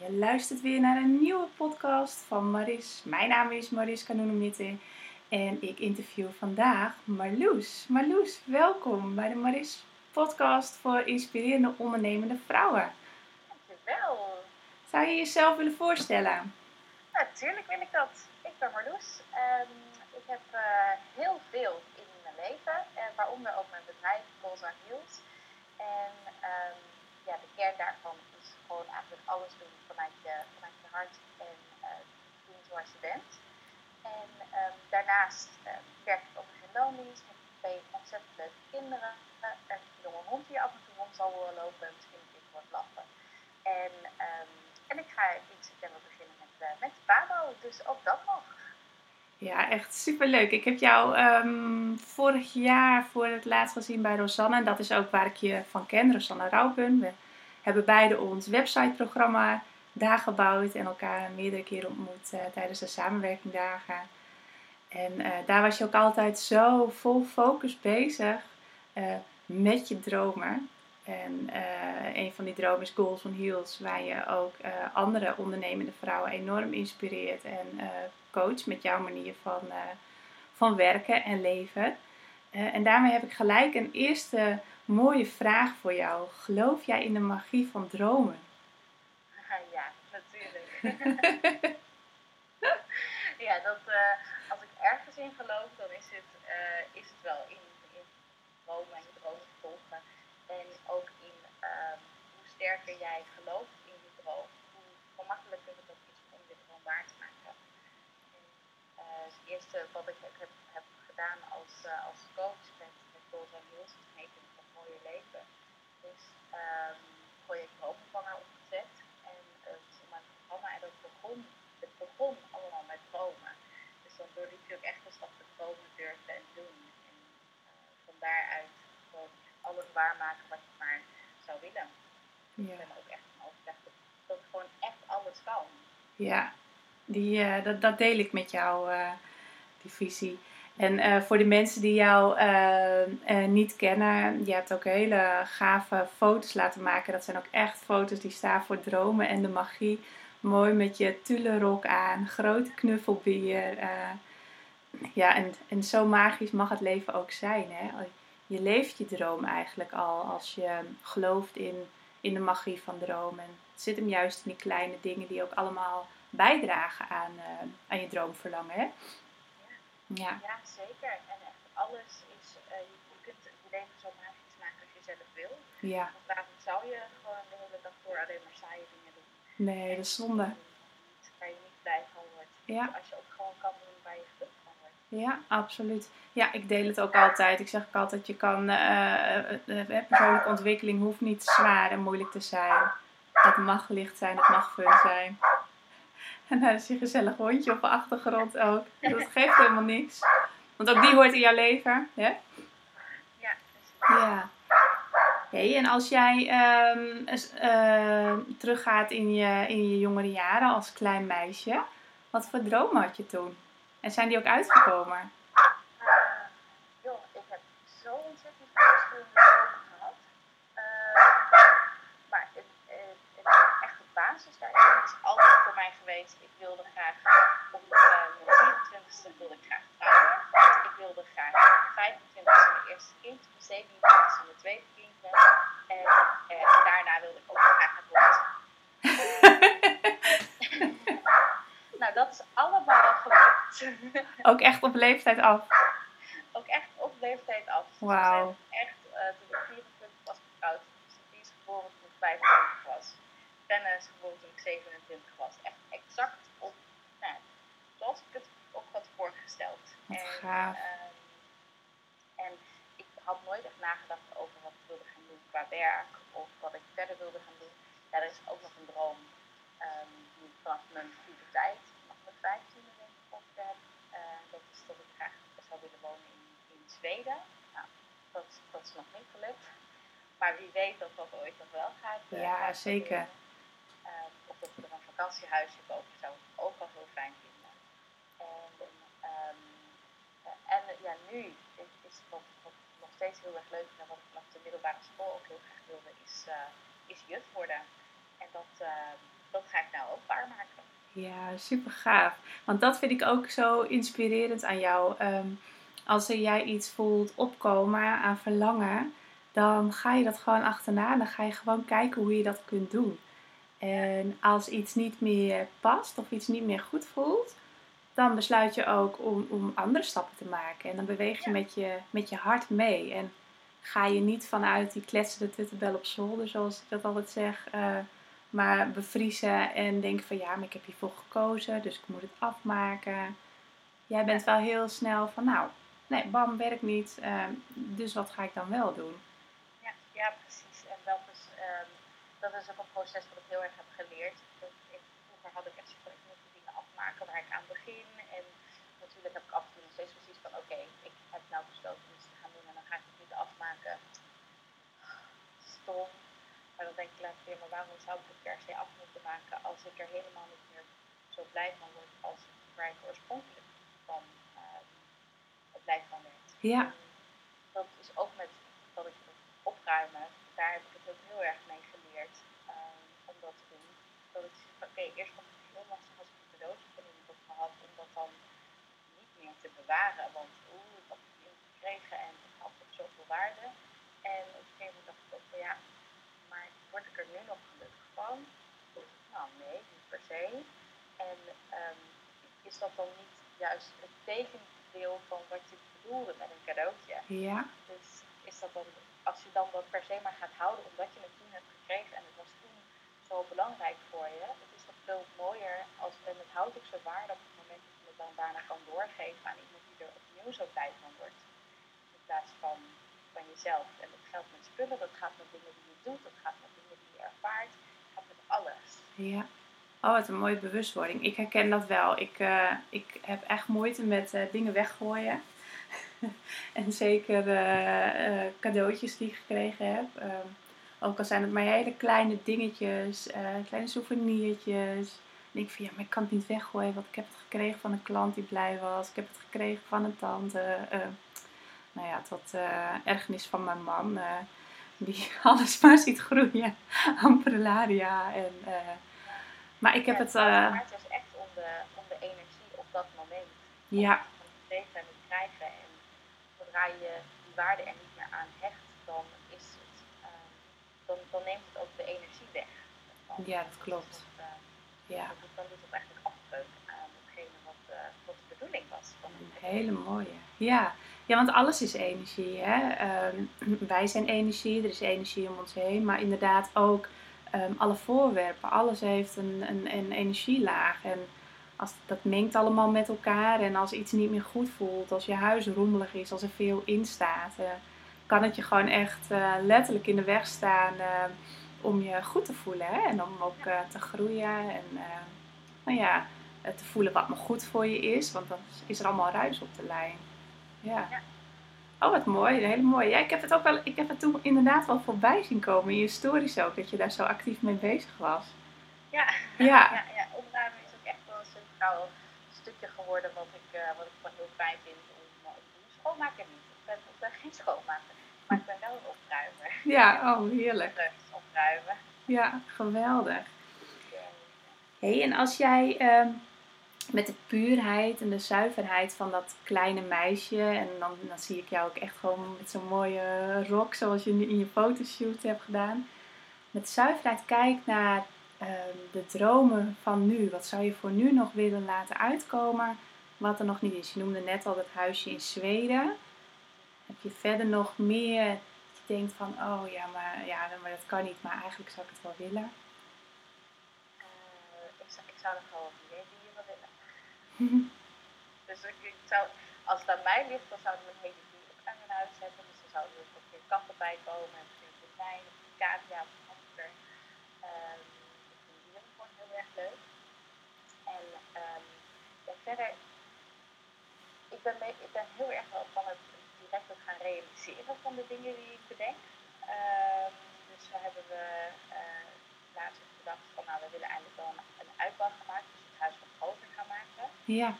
Je luistert weer naar een nieuwe podcast van Maris. Mijn naam is Maris Kanoenemitte en ik interview vandaag Marloes. Marloes, welkom bij de Maris podcast voor inspirerende ondernemende vrouwen. Dankjewel. Zou je jezelf willen voorstellen? Natuurlijk wil ik dat. Ik ben Marloes. Ik heb uh, heel veel in mijn leven, uh, waaronder ook mijn bedrijf Bolza Heels. En um, ja, de kern daarvan is gewoon eigenlijk alles doen vanuit je, vanuit hart en doen zoals je bent. En um, daarnaast werk ik ook in loondienst met twee ontzettend leuke kinderen. een jonge hond die af en toe rond zal lopen, misschien een beetje wat lachen. En, en ik ga in september beginnen met, met Pabo, dus ook dat nog. Ja, echt superleuk. Ik heb jou um, vorig jaar voor het laatst gezien bij Rosanne. En dat is ook waar ik je van ken, Rosanne Rauwbun. We hebben beide ons websiteprogramma daar gebouwd en elkaar meerdere keren ontmoet uh, tijdens de samenwerkingdagen. En uh, daar was je ook altijd zo vol focus bezig uh, met je dromen. En een van die dromen is Goals on Heels, waar je ook andere ondernemende vrouwen enorm inspireert en coach met jouw manier van, van werken en leven. En daarmee heb ik gelijk een eerste mooie vraag voor jou. Geloof jij in de magie van dromen? Ja, dat, uh, als ik ergens in geloof, dan is het, is het wel in, in dromen en volgen. En ook in ehm, hoe sterker jij gelooft in je droom, hoe gemakkelijker het ook is om je droom waar te maken het eerste wat ik heb, heb gedaan als, uh, als coach met, met Goals and Heels, het heet van mooie leven, is um, gewoon je droomvanger opgezet. En het is mijn programma en dat begon, het begon allemaal met dromen. Dus dan doorliep je ook echt een stap de dromen durven en doen. En uh, van daaruit gewoon alles waarmaken wat je maar zou willen. Ja. Ik ben ook echt van overtuigd dat, dat gewoon echt alles kan. Ja, die, uh, dat, dat deel ik met jou, uh, die visie. En uh, voor de mensen die jou niet kennen, je hebt ook hele gave foto's laten maken. Dat zijn ook echt foto's die staan voor dromen en de magie. Mooi met je tulle aan, grote knuffelbier. ja, en, en zo magisch mag het leven ook zijn. Hè? Je leeft je droom eigenlijk al als je gelooft in, in de magie van dromen. Het zit hem juist in die kleine dingen die ook allemaal bijdragen aan, uh, aan je droomverlangen. Hè? Ja. ja. zeker. En echt alles is, uh, je, kunt je leven zo magisch maken als je zelf wil. Ja. Want waarom zou je gewoon de hele dag door alleen maar saaie dingen doen? Nee, dat is zonde. Waar je niet blij van wordt. Ja. Als je ook gewoon kan doen waar je. Ja, absoluut. Ja, ik deel het ook altijd. Ik zeg ook altijd, je kan, uh, persoonlijke ontwikkeling hoeft niet zwaar en moeilijk te zijn. Het mag licht zijn, het mag fun zijn. En daar is je gezellig hondje op de achtergrond ook. Dat geeft helemaal niks. Want ook die hoort in jouw leven. Hè? Ja. Ja. Hey, en als jij um, uh, teruggaat in je, in je jongere jaren als klein meisje, wat voor dromen had je toen? En zijn die ook uitgekomen? Ik wilde graag op uh, mijn 24ste wilde ik graag trouwen. Ik wilde graag op mijn 25ste mijn eerste kind, op mijn 27ste mijn tweede kind. En, uh, daarna wilde ik ook graag het hond. nou, dat is allemaal. ook echt op leeftijd af? Ook echt op leeftijd af. Wauw. echt, uh, toen ik 24 was getrouwd, Sophie is geboren toen ik 25 was. Fenne is geboren toen ik 27 was. Echt exact op, nou, zoals ik het ook had voorgesteld. Wat en, gaaf. Um, en ik had nooit echt nagedacht over wat ik wilde gaan doen qua werk of wat ik verder wilde gaan doen. Ja, er is ook nog een droom um, die vanaf mijn puberteit, vanaf mijn vijftiende denk ik of heb. Uh, dat is dat ik graag zou willen wonen in, in Zweden. Nou, dat, dat is nog niet gelukt. Maar wie weet dat dat ooit nog wel gaat. Uh, ja, zeker. Uh, of dat we er een vakantiehuisje kopen, zou ik ook wel heel fijn vinden. En, um, en ja, nu is, is wat, wat nog steeds heel erg leuk en wat ik vanaf de middelbare school ook heel graag wilde, is, uh, is juf worden. En dat, uh, dat ga ik nou ook waarmaken. Ja, super gaaf. Want dat vind ik ook zo inspirerend aan jou. Ehm, als er jij iets voelt opkomen aan verlangen, dan ga je dat gewoon achterna. Dan ga je gewoon kijken hoe je dat kunt doen. En als iets niet meer past of iets niet meer goed voelt, dan besluit je ook om, om andere stappen te maken. En dan beweeg je, met, je met je hart mee. En ga je niet vanuit die kletsende tuttenbel op zolder, zoals ik dat altijd zeg, uh, maar bevriezen en denken van ja, maar ik heb hiervoor gekozen, dus ik moet het afmaken. Jij bent wel heel snel van nou, nee, bam, werkt niet, uh, dus wat ga ik dan wel doen? Ja, ja precies. En dat is, um, dat is ook een proces wat ik heel erg heb geleerd. Ik, vroeger had ik echt zo ik moet dingen afmaken waar ik aan begin. En natuurlijk heb ik af en toe nog steeds precies van oké, ik heb nou besloten iets te gaan doen en dan ga ik het niet afmaken. Stom. Maar dan denk ik later weer, maar waarom zou ik het per se af moeten maken als ik er helemaal niet meer zo blij van word als waar ik oorspronkelijk van uh, blij van werd. Ja. dat is ook met dat ik het opruimen, daar heb ik het ook heel erg mee geleerd um, om dat te doen. Dat ik oké, okay, eerst vond ik het heel lastig als ik een cadeautje van iemand heb gehad om dat dan niet meer te bewaren. Want oeh, ik had het gekregen en het had ook zoveel waarde. En op een gegeven moment dacht ik ook van ja, word ik er nu nog gelukkig van? Nou nee, niet per se. En um, is dat dan niet juist het tegendeel van wat je bedoelde met een cadeautje? Ja. Dus is dat dan, als je dan dat per se maar gaat houden omdat je het toen hebt gekregen en het was toen zo belangrijk voor je, het is toch veel mooier als, en het houdt ook zo waarde op het moment dat je het dan daarna kan doorgeven aan iemand die er opnieuw zo blij van wordt. In plaats van van jezelf. En dat geldt met spullen, dat gaat met dingen die je doet, dat gaat met dingen je ervaart, gaat met alles. Ja. Oh, wat een mooie bewustwording. Ik herken dat wel. Ik, uh, ik heb echt moeite met uh, dingen weggooien. en zeker uh, cadeautjes die ik gekregen heb. Ehm, ook al zijn het maar hele kleine dingetjes, kleine souvenirtjes. En ik van ja, maar ik kan het niet weggooien, want ik heb het gekregen van een klant die blij was. Ik heb het gekregen van een tante nou ja, tot ergernis van mijn man, die alles maar ziet groeien aan prelaria. En, uh, maar ik heb ja, het. het is echt om de, om de energie op dat moment. Ja. Om het geven en het krijgen. En zodra je die waarde er niet meer aan hecht, dan, is het, dan, dan neemt het ook de energie weg. Dan, ja, dat klopt. Ja. Dan, dan doet het eigenlijk afbreuk aan hetgene wat, wat de bedoeling was. Van een hele mooie. Ja. Ja, want alles is energie. Hè? Um, wij zijn energie, er is energie om ons heen, maar inderdaad ook um, alle voorwerpen. Alles heeft een, een, een energielaag. En als, dat mengt allemaal met elkaar. En als iets niet meer goed voelt, als je huis rommelig is, als er veel in staat, uh, kan het je gewoon echt uh, letterlijk in de weg staan uh, om je goed te voelen. Hè? En om ook te groeien. En nou ja, te voelen wat nog goed voor je is. Want dan is er allemaal ruis op de lijn. Ja. Oh, wat mooi. Hele mooi. Ja, ik heb het ook wel, ik heb het toen inderdaad wel voorbij zien komen in je stories ook, dat je daar zo actief mee bezig was. Ja, ja. ja, ja opruimen is ook echt wel een, een stukje geworden wat ik, uh, wat ik gewoon heel fijn vind om uh, te doen. Schoonmaken niet. Ik ben, ik ben geen schoonmaker, maar ik ben wel een opruimer. Ja, oh heerlijk. opruimen. Ja, geweldig. hey, en als jij... Uh, met de puurheid en de zuiverheid van dat kleine meisje. En dan, dan zie ik jou ook echt gewoon met zo'n mooie rok zoals je in je fotoshoot hebt gedaan. Met zuiverheid kijk naar uh, de dromen van nu. Wat zou je voor nu nog willen laten uitkomen wat er nog niet is? Je noemde net al dat huisje in Zweden. Heb je verder nog meer dat je denkt van, oh ja, maar, ja, maar dat kan niet, maar eigenlijk zou ik het wel willen? Uh, ik, zou, ik zou nog wel. dus ik, zou, als het aan mij ligt, dan zouden we een hele dierentuin in huis zetten. Dus dan zouden er nog meer katten bij komen, en misschien konijn, een cavia of hamster. Um, ik vind dieren gewoon heel erg leuk. En ja, verder, ik ben, mee, ik ben heel erg wel van het direct het gaan realiseren van de dingen die ik bedenk. Um, dus zo hebben we uh, laatst gedacht van nou, we willen eigenlijk wel een, een uitbouw gaan maken, dus het huis wat groter gaan maken. Ja.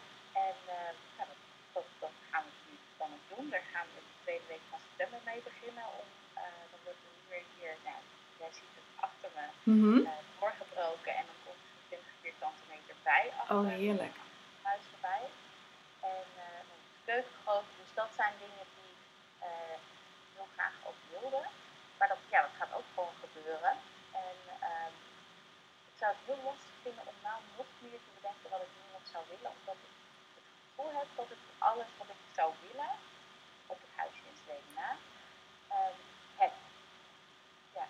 En uh, dat, gaan we nu ook doen. Daar gaan we de tweede week van september mee beginnen. Om, uh, dan wordt muur hier, nou, jij ziet het achter me, mm -hmm. uh, doorgebroken. En dan komt Oh, heerlijk. Huis voorbij. En uh, de keuken Dus dat zijn dingen die uh, heel graag ook wilde. Maar dat, ja, dat gaat ook gewoon gebeuren. En um, ik zou het heel lastig vinden om nou nog meer te bedenken wat ik nu zou willen. Omdat ik het gevoel heb dat ik alles wat ik zou willen, op het huisje in Zweden na, um, heb. Ja.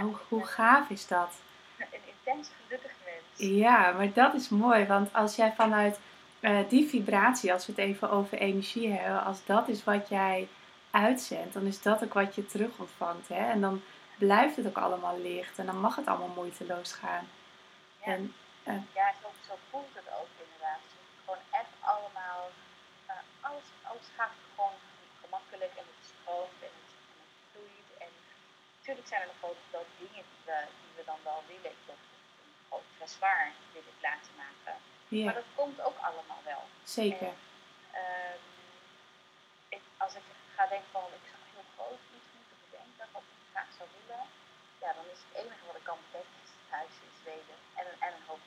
Hoe, hoe gaaf is dat? Een intens gelukkig mens. Ja, maar dat is mooi. Want als jij vanuit uh, die vibratie, als we het even over energie hebben, als dat is wat jij uitzendt, dan is dat ook wat je terug ontvangt. Hè? En dan blijft het ook allemaal licht en dan mag het allemaal moeiteloos gaan. Ja, en, ja zo, zo, voelt het ook inderdaad. Gewoon echt allemaal, uh, alles, alles gaat gewoon gemakkelijk en het stroomt en het, en het vloeit. En natuurlijk zijn er nog wel, wel dingen die we, die we dan wel willen. Ik wil een groot zwaar willen laten maken. Ja. Maar dat komt ook allemaal wel. Zeker. En, uh, ik, als ik ga denken van ik zou heel groot iets moeten bedenken wat ik graag zou willen, ja, dan is het enige wat ik kan bedenken is het huis en een, en een hoop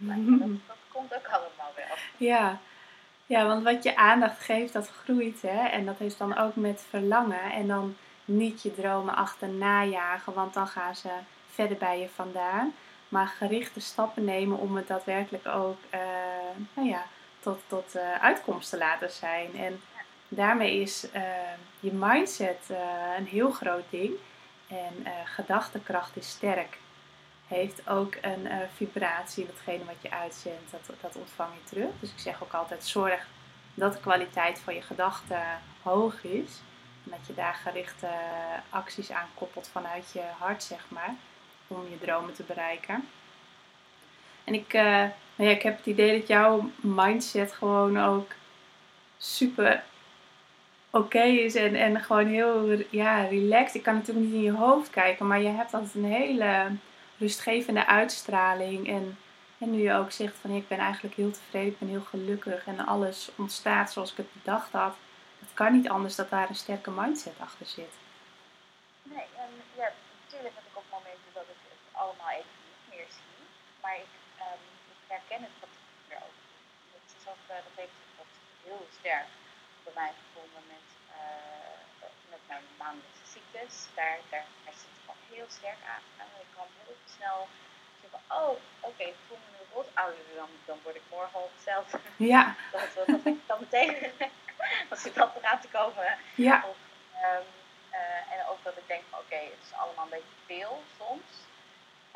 dat, dat komt ook allemaal wel. Ja. ja, want wat je aandacht geeft, dat groeit. Hè? En dat heeft dan ook met verlangen. En dan niet je dromen achterna jagen, want dan gaan ze verder bij je vandaan. Maar gerichte stappen nemen om het daadwerkelijk ook uh, nou ja, tot, tot uh, uitkomst te laten zijn. En daarmee is uh, je mindset een heel groot ding. En gedachtekracht is sterk. Heeft ook een vibratie. Datgene wat je uitzendt, dat, dat ontvang je terug. Dus ik zeg ook altijd: zorg dat de kwaliteit van je gedachten hoog is. En dat je daar gerichte acties aan koppelt vanuit je hart, zeg maar om je dromen te bereiken. En ik, uh, nou ja, ik heb het idee dat jouw mindset gewoon ook super oké is en, en gewoon heel ja, relaxed. Ik kan natuurlijk niet in je hoofd kijken, maar je hebt altijd een hele rustgevende uitstraling. En, en nu je ook zegt van ik ben eigenlijk heel tevreden, ik ben heel gelukkig en alles ontstaat zoals ik het bedacht had. Het kan niet anders dat daar een sterke mindset achter zit. Nee, en ja, natuurlijk heb ik ook momenten dat ik het allemaal even niet meer zie. Maar ik, ik herken het wat meer ook. Dat, is ook, uh, dat heeft wat heel sterk bij mij gevonden met, uh, met mijn maandelijkse ziektes. Daar, daar, daar zit het gewoon heel sterk aan. En ik kan heel snel zeggen, oh, oké, okay, ik voel me nu rot. Oh, dan, dan word ik morgen al hetzelfde. Ja. dat, dat, dat ik dan meteen, als ik dat eraan te komen. Ja. Of, um, uh, en ook dat ik denk, oké, okay, het is allemaal een beetje veel soms.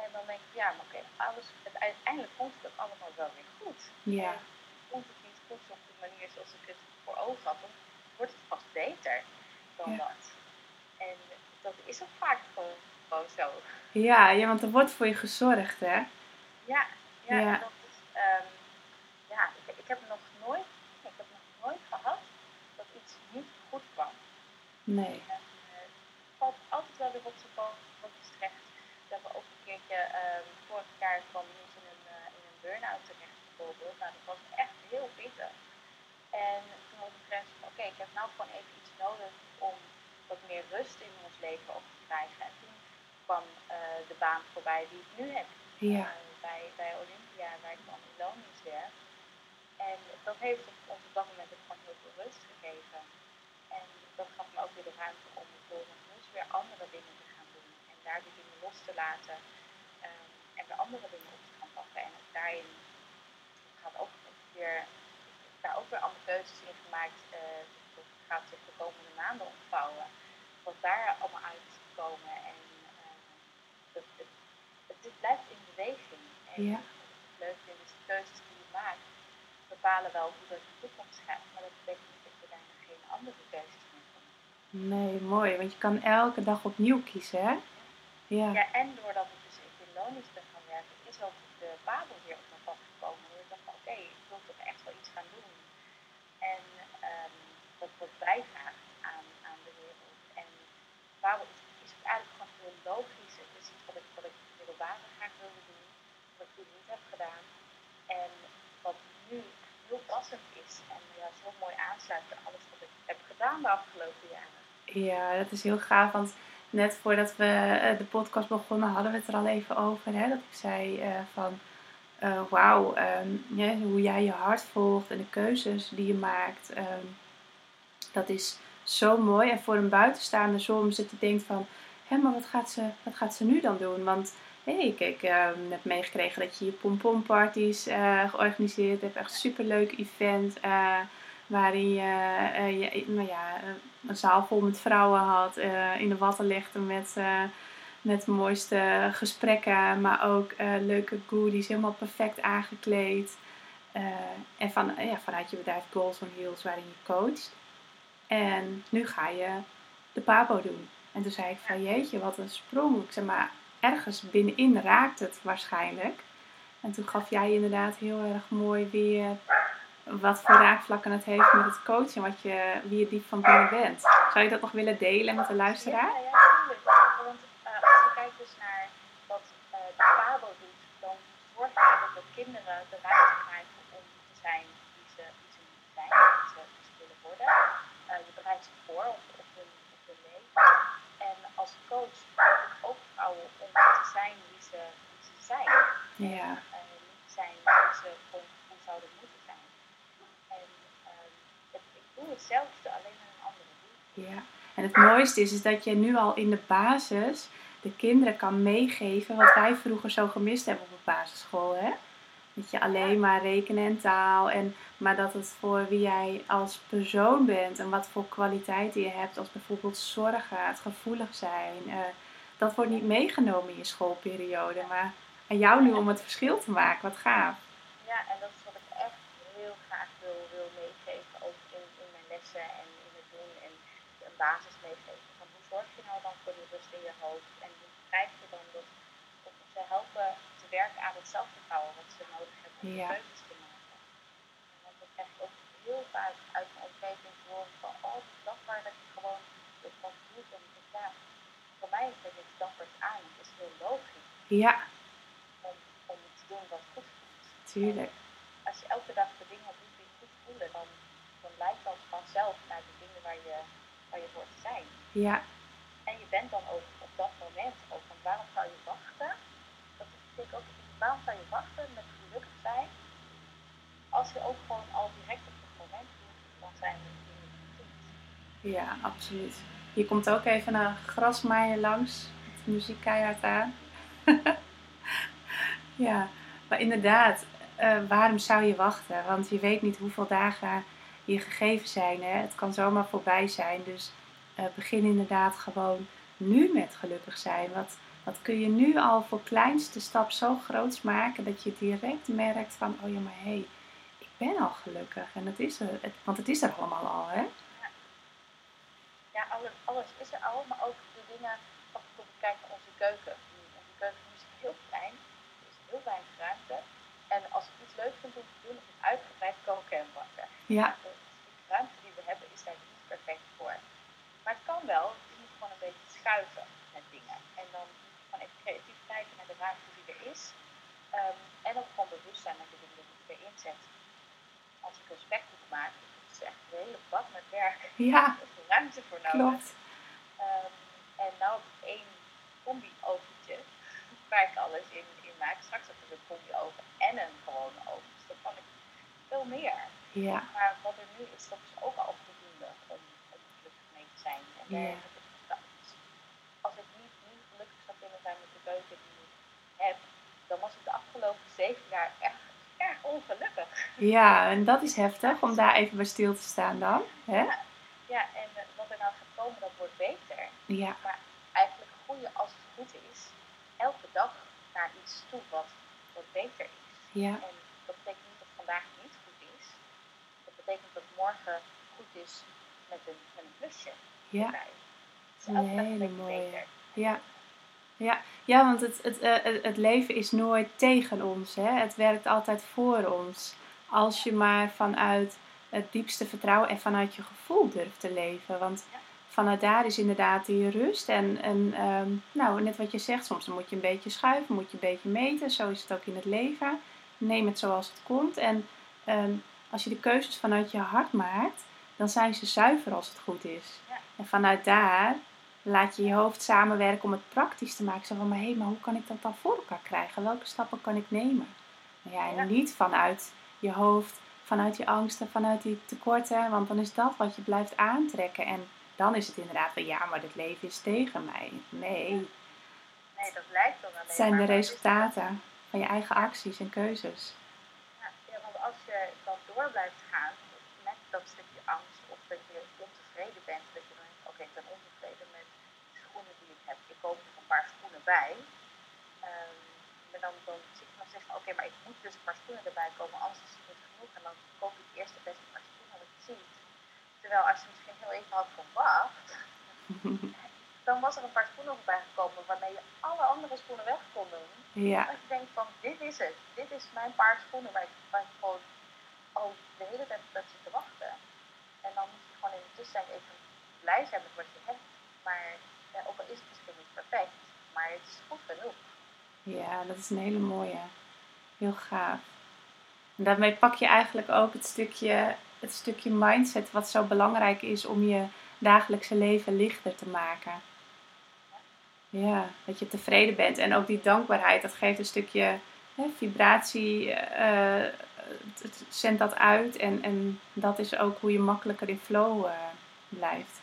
En dan denk ik, ja, maar oké, okay, alles, het, uiteindelijk komt het allemaal wel weer goed. Ja. En komt het niet goed op de manier zoals ik het voor ogen had, dan wordt het pas beter dan ja. dat. En dat is ook vaak gewoon, gewoon zo. Ja, ja, want er wordt voor je gezorgd, hè? Ja, ja, ja. dat is, um, ja ik, ik heb nog nooit, ik heb nog nooit gehad dat iets niet goed kwam. Nee. valt altijd wel weer op zijn pootjes terecht. We hebben ook een keertje, um, vorig jaar kwam iemand in een, uh, in een burn-out terecht bijvoorbeeld. Nou, dat was echt heel pittig. En toen was het grens okay, ik heb nou gewoon even iets nodig om wat meer rust in ons leven op te krijgen. En toen kwam uh, de baan voorbij die ik nu heb. Ja. Uh, bij, bij Olympia, waar ik dan in loondienst werk. En dat heeft ons op dat moment ook gewoon heel veel rust gegeven. En dat gaf me ook weer de ruimte om vervolgens weer andere dingen te gaan doen. En daar die dingen los te laten. Um, en weer andere dingen op te gaan pakken. En ook daarin gaat ook weer, daar ook weer andere keuzes in gemaakt. Uh, dat gaat zich de komende maanden ontvouwen. Wat daar allemaal uit komen. En uh, het, het, blijft in beweging. En ja. het leuke is, de keuzes die je maakt bepalen wel hoe dat in de toekomst gaat. Maar dat betekent niet dat je daarna geen andere keuzes Nee, mooi. Want je kan elke dag opnieuw kiezen, hè? Ja. ja, en doordat ik dus in Lonisch ben gaan werken, is ook de Babel weer op mijn pad gekomen. En ik dacht, oké, okay, ik wil toch echt wel iets gaan doen. En um, dat wordt bijdraagt aan, aan de wereld. En Babel is, is eigenlijk gewoon heel logisch. Het is iets wat ik, wat ik middelbare graag wilde doen, wat ik toen niet heb gedaan. En wat nu heel passend is en ja, zo mooi aansluit bij alles wat ik heb gedaan de afgelopen jaren. Ja, dat is heel gaaf. Want net voordat we eh, de podcast begonnen, hadden we het er al even over. Hè? Dat ik zei uh, van uh, wauw, ehm, hoe jij je hart volgt en de keuzes die je maakt. Ehm, dat is zo mooi. En voor een buitenstaander soms dat je denkt van, hé, maar wat gaat, ze, wat gaat ze nu dan doen? Want hey, ik, ik heb meegekregen dat je je pompomparties uh, georganiseerd hebt. Echt superleuk event. Uh, waarin je, uh, je nou ja, een zaal vol met vrouwen had. in de watten legde met, met de mooiste gesprekken. Maar ook leuke goodies. Helemaal perfect aangekleed. en van, ja, vanuit je bedrijf Goals on Heels waarin je coacht. En nu ga je de Papo doen. En toen zei ik van jeetje, wat een sprong. Ik maar, ergens binnenin raakt het waarschijnlijk. En toen gaf jij inderdaad heel erg mooi weer wat voor raakvlakken het heeft met het coachen, wat je, wie je diep van binnen bent. Zou je dat nog willen delen met de luisteraar? Ja, ja. Want uh, als je kijkt dus naar wat uh, de Pabo doet, dan zorgt hij dat de kinderen de ruimte krijgen om te zijn wie ze, wie ze moeten zijn, wie ze, wie ze willen worden. Uh, je bereidt ze voor op, op, hun, op hun leven. En als coach ook vrouwen om te zijn wie ze, wie ze zijn. Ja. En niet zijn ze hoe zouden moeten zijn. En um, het, ik doe hetzelfde, alleen met een andere doel. Ja. En het mooiste is, is dat je nu al in de basis de kinderen kan meegeven wat wij vroeger zo gemist hebben op de basisschool. Hè? Dat je alleen maar rekenen en taal. En, maar dat het voor wie jij als persoon bent en wat voor kwaliteiten je hebt, als bijvoorbeeld zorgen, het gevoelig zijn. Uh, dat wordt niet meegenomen in je schoolperiode. Maar aan jou nu om het verschil te maken. Wat gaaf. Ja, en dat is wat ik echt heel graag wil, wil meegeven. Ook in, in mijn lessen en in het doen. En een basis meegeven. Van hoe zorg je nou dan voor die rust in je hoofd? En hoe krijg je dan dat, dat ze helpen te werken aan het zelfvertrouwen wat ze nodig hebben om ja. keuzes te maken. En want dat krijg ik ook heel vaak uit mijn omgeving te horen van oh, dat waar dat je gewoon dus wat doet. En ja, voor mij is het dappert aan. Het is heel logisch. Ja. Doen wat goed voelt. Tuurlijk. En als je elke dag de dingen doet die goed voelen, dan, dan lijkt dat vanzelf naar de dingen waar je, waar je voor te zijn. Ja. En je bent dan ook op dat moment ook van waarom zou je wachten? Dat betekent ook, waarom zou je wachten met gelukkig zijn? Als je ook gewoon al direct op het moment doet, dan zijn de dingen goed. Ja, absoluut. Je komt ook even een grasmaaier langs. Met muziek keihard aan. ja, maar inderdaad, uh, waarom zou je wachten? Want je weet niet hoeveel dagen je gegeven zijn. Hè? Het kan zomaar voorbij zijn. Dus uh, begin inderdaad gewoon nu met gelukkig zijn. Wat, wat kun je nu al voor kleinste stap zo groots maken dat je direct merkt van, oh ja, maar hé, hey, ik ben al gelukkig. En het is er, het, want het is er allemaal al, hè? ja, alles, alles is er al, maar ook de dingen, als ik bijvoorbeeld kijk naar. Onze keuken is heel klein, er is heel weinig ruimte. En als ik iets leuk vind om te doen, is het uitgebreid koken en bakken. Ja. De, ruimte die we hebben is daar niet perfect voor. Maar het kan wel, je moet gewoon een beetje schuiven met dingen. En dan gewoon even creatief kijken naar de ruimte die er is. Um, en ook gewoon bewust zijn met de dingen die ik erin zet. Als ik een spekkoek maak, is echt een hele bak met werk. Ja. Er is ruimte voor nodig. Klopt. Um, en nou heb ik één combi-oventje waar ik alles in, in maak. Straks heb ik een combi-oven en een gewone oven. Dus dan kan ik veel meer. Ja. Maar wat er nu is, dat is ook al voldoende om, om gelukkig mee te zijn. En daar gedacht, als ik niet nu gelukkig zou kunnen zijn met de keuken die ik heb, dan was ik de afgelopen zeven jaar echt erg ongelukkig. Ja, en dat is heftig om daar even bij stil te staan dan. Hè? Ja, ja en uh, wat er nou gaat komen, dat wordt beter. Ja. Maar eigenlijk groeien als het goed is, elke dag naar iets toe wat, wat beter is. Ja. En dat betekent niet dat vandaag niet goed is. Dat betekent dat morgen goed is met een, met een plusje. Ja. erbij. Dus Een hele mooie. beter. Ja. Ja, ja want het, het, eh, het, het leven is nooit tegen ons. Hè? Het werkt altijd voor ons. Als je maar vanuit het diepste vertrouwen en vanuit je gevoel durft te leven. Want Ja. vanuit daar is inderdaad die rust. En, en ehm, nou, net wat je zegt, soms dan moet je een beetje schuiven, moet je een beetje meten. Zo is het ook in het leven. Neem het zoals het komt. En ehm, als je de keuzes vanuit je hart maakt, dan zijn ze zuiver als het goed is. Ja. En vanuit daar laat je je hoofd samenwerken om het praktisch te maken. Zo van, maar hé, maar hoe kan ik dat dan voor elkaar krijgen? Welke stappen kan ik nemen? Ja, en Ja. niet vanuit je hoofd, vanuit je angsten, vanuit die tekorten. Want dan is dat wat je blijft aantrekken. En dan is het inderdaad van ja, maar dit leven is tegen mij. Nee, Nee, dat lijkt dan alleen het zijn maar, de resultaten van je eigen acties en keuzes. Ja, ja, want als je door blijft gaan met dat stukje angst of dat je ontevreden bent, dat je dan denkt, oké, ik ben ontevreden met de schoenen die ik heb, ik koop er een paar schoenen bij. Ehm, maar dan, dan zit je nog steeds van, oké, maar ik moet dus een paar schoenen erbij komen, anders is het niet genoeg. En dan koop ik eerst de beste paar schoenen wat je ziet. Terwijl als je misschien heel even had gewacht, dan was er een paar schoenen voorbij gekomen waarmee je alle andere schoenen weg kon doen. Ja, Dat je denkt van, dit is het. Dit is mijn paar schoenen waar ik, waar ik gewoon al de hele tijd op heb zitten wachten. En dan moet je gewoon in de tussentijd even blij zijn met wat je hebt. Maar ja, ook al is het misschien niet perfect, maar het is goed genoeg. ja, dat is een hele mooie. Heel gaaf. En daarmee pak je eigenlijk ook het stukje, het stukje mindset wat zo belangrijk is om je dagelijkse leven lichter te maken. Ja, dat je tevreden bent. En ook die dankbaarheid, dat geeft een stukje hè, vibratie, eh, het, het zendt dat uit. En, en dat is ook hoe je makkelijker in flow eh, blijft.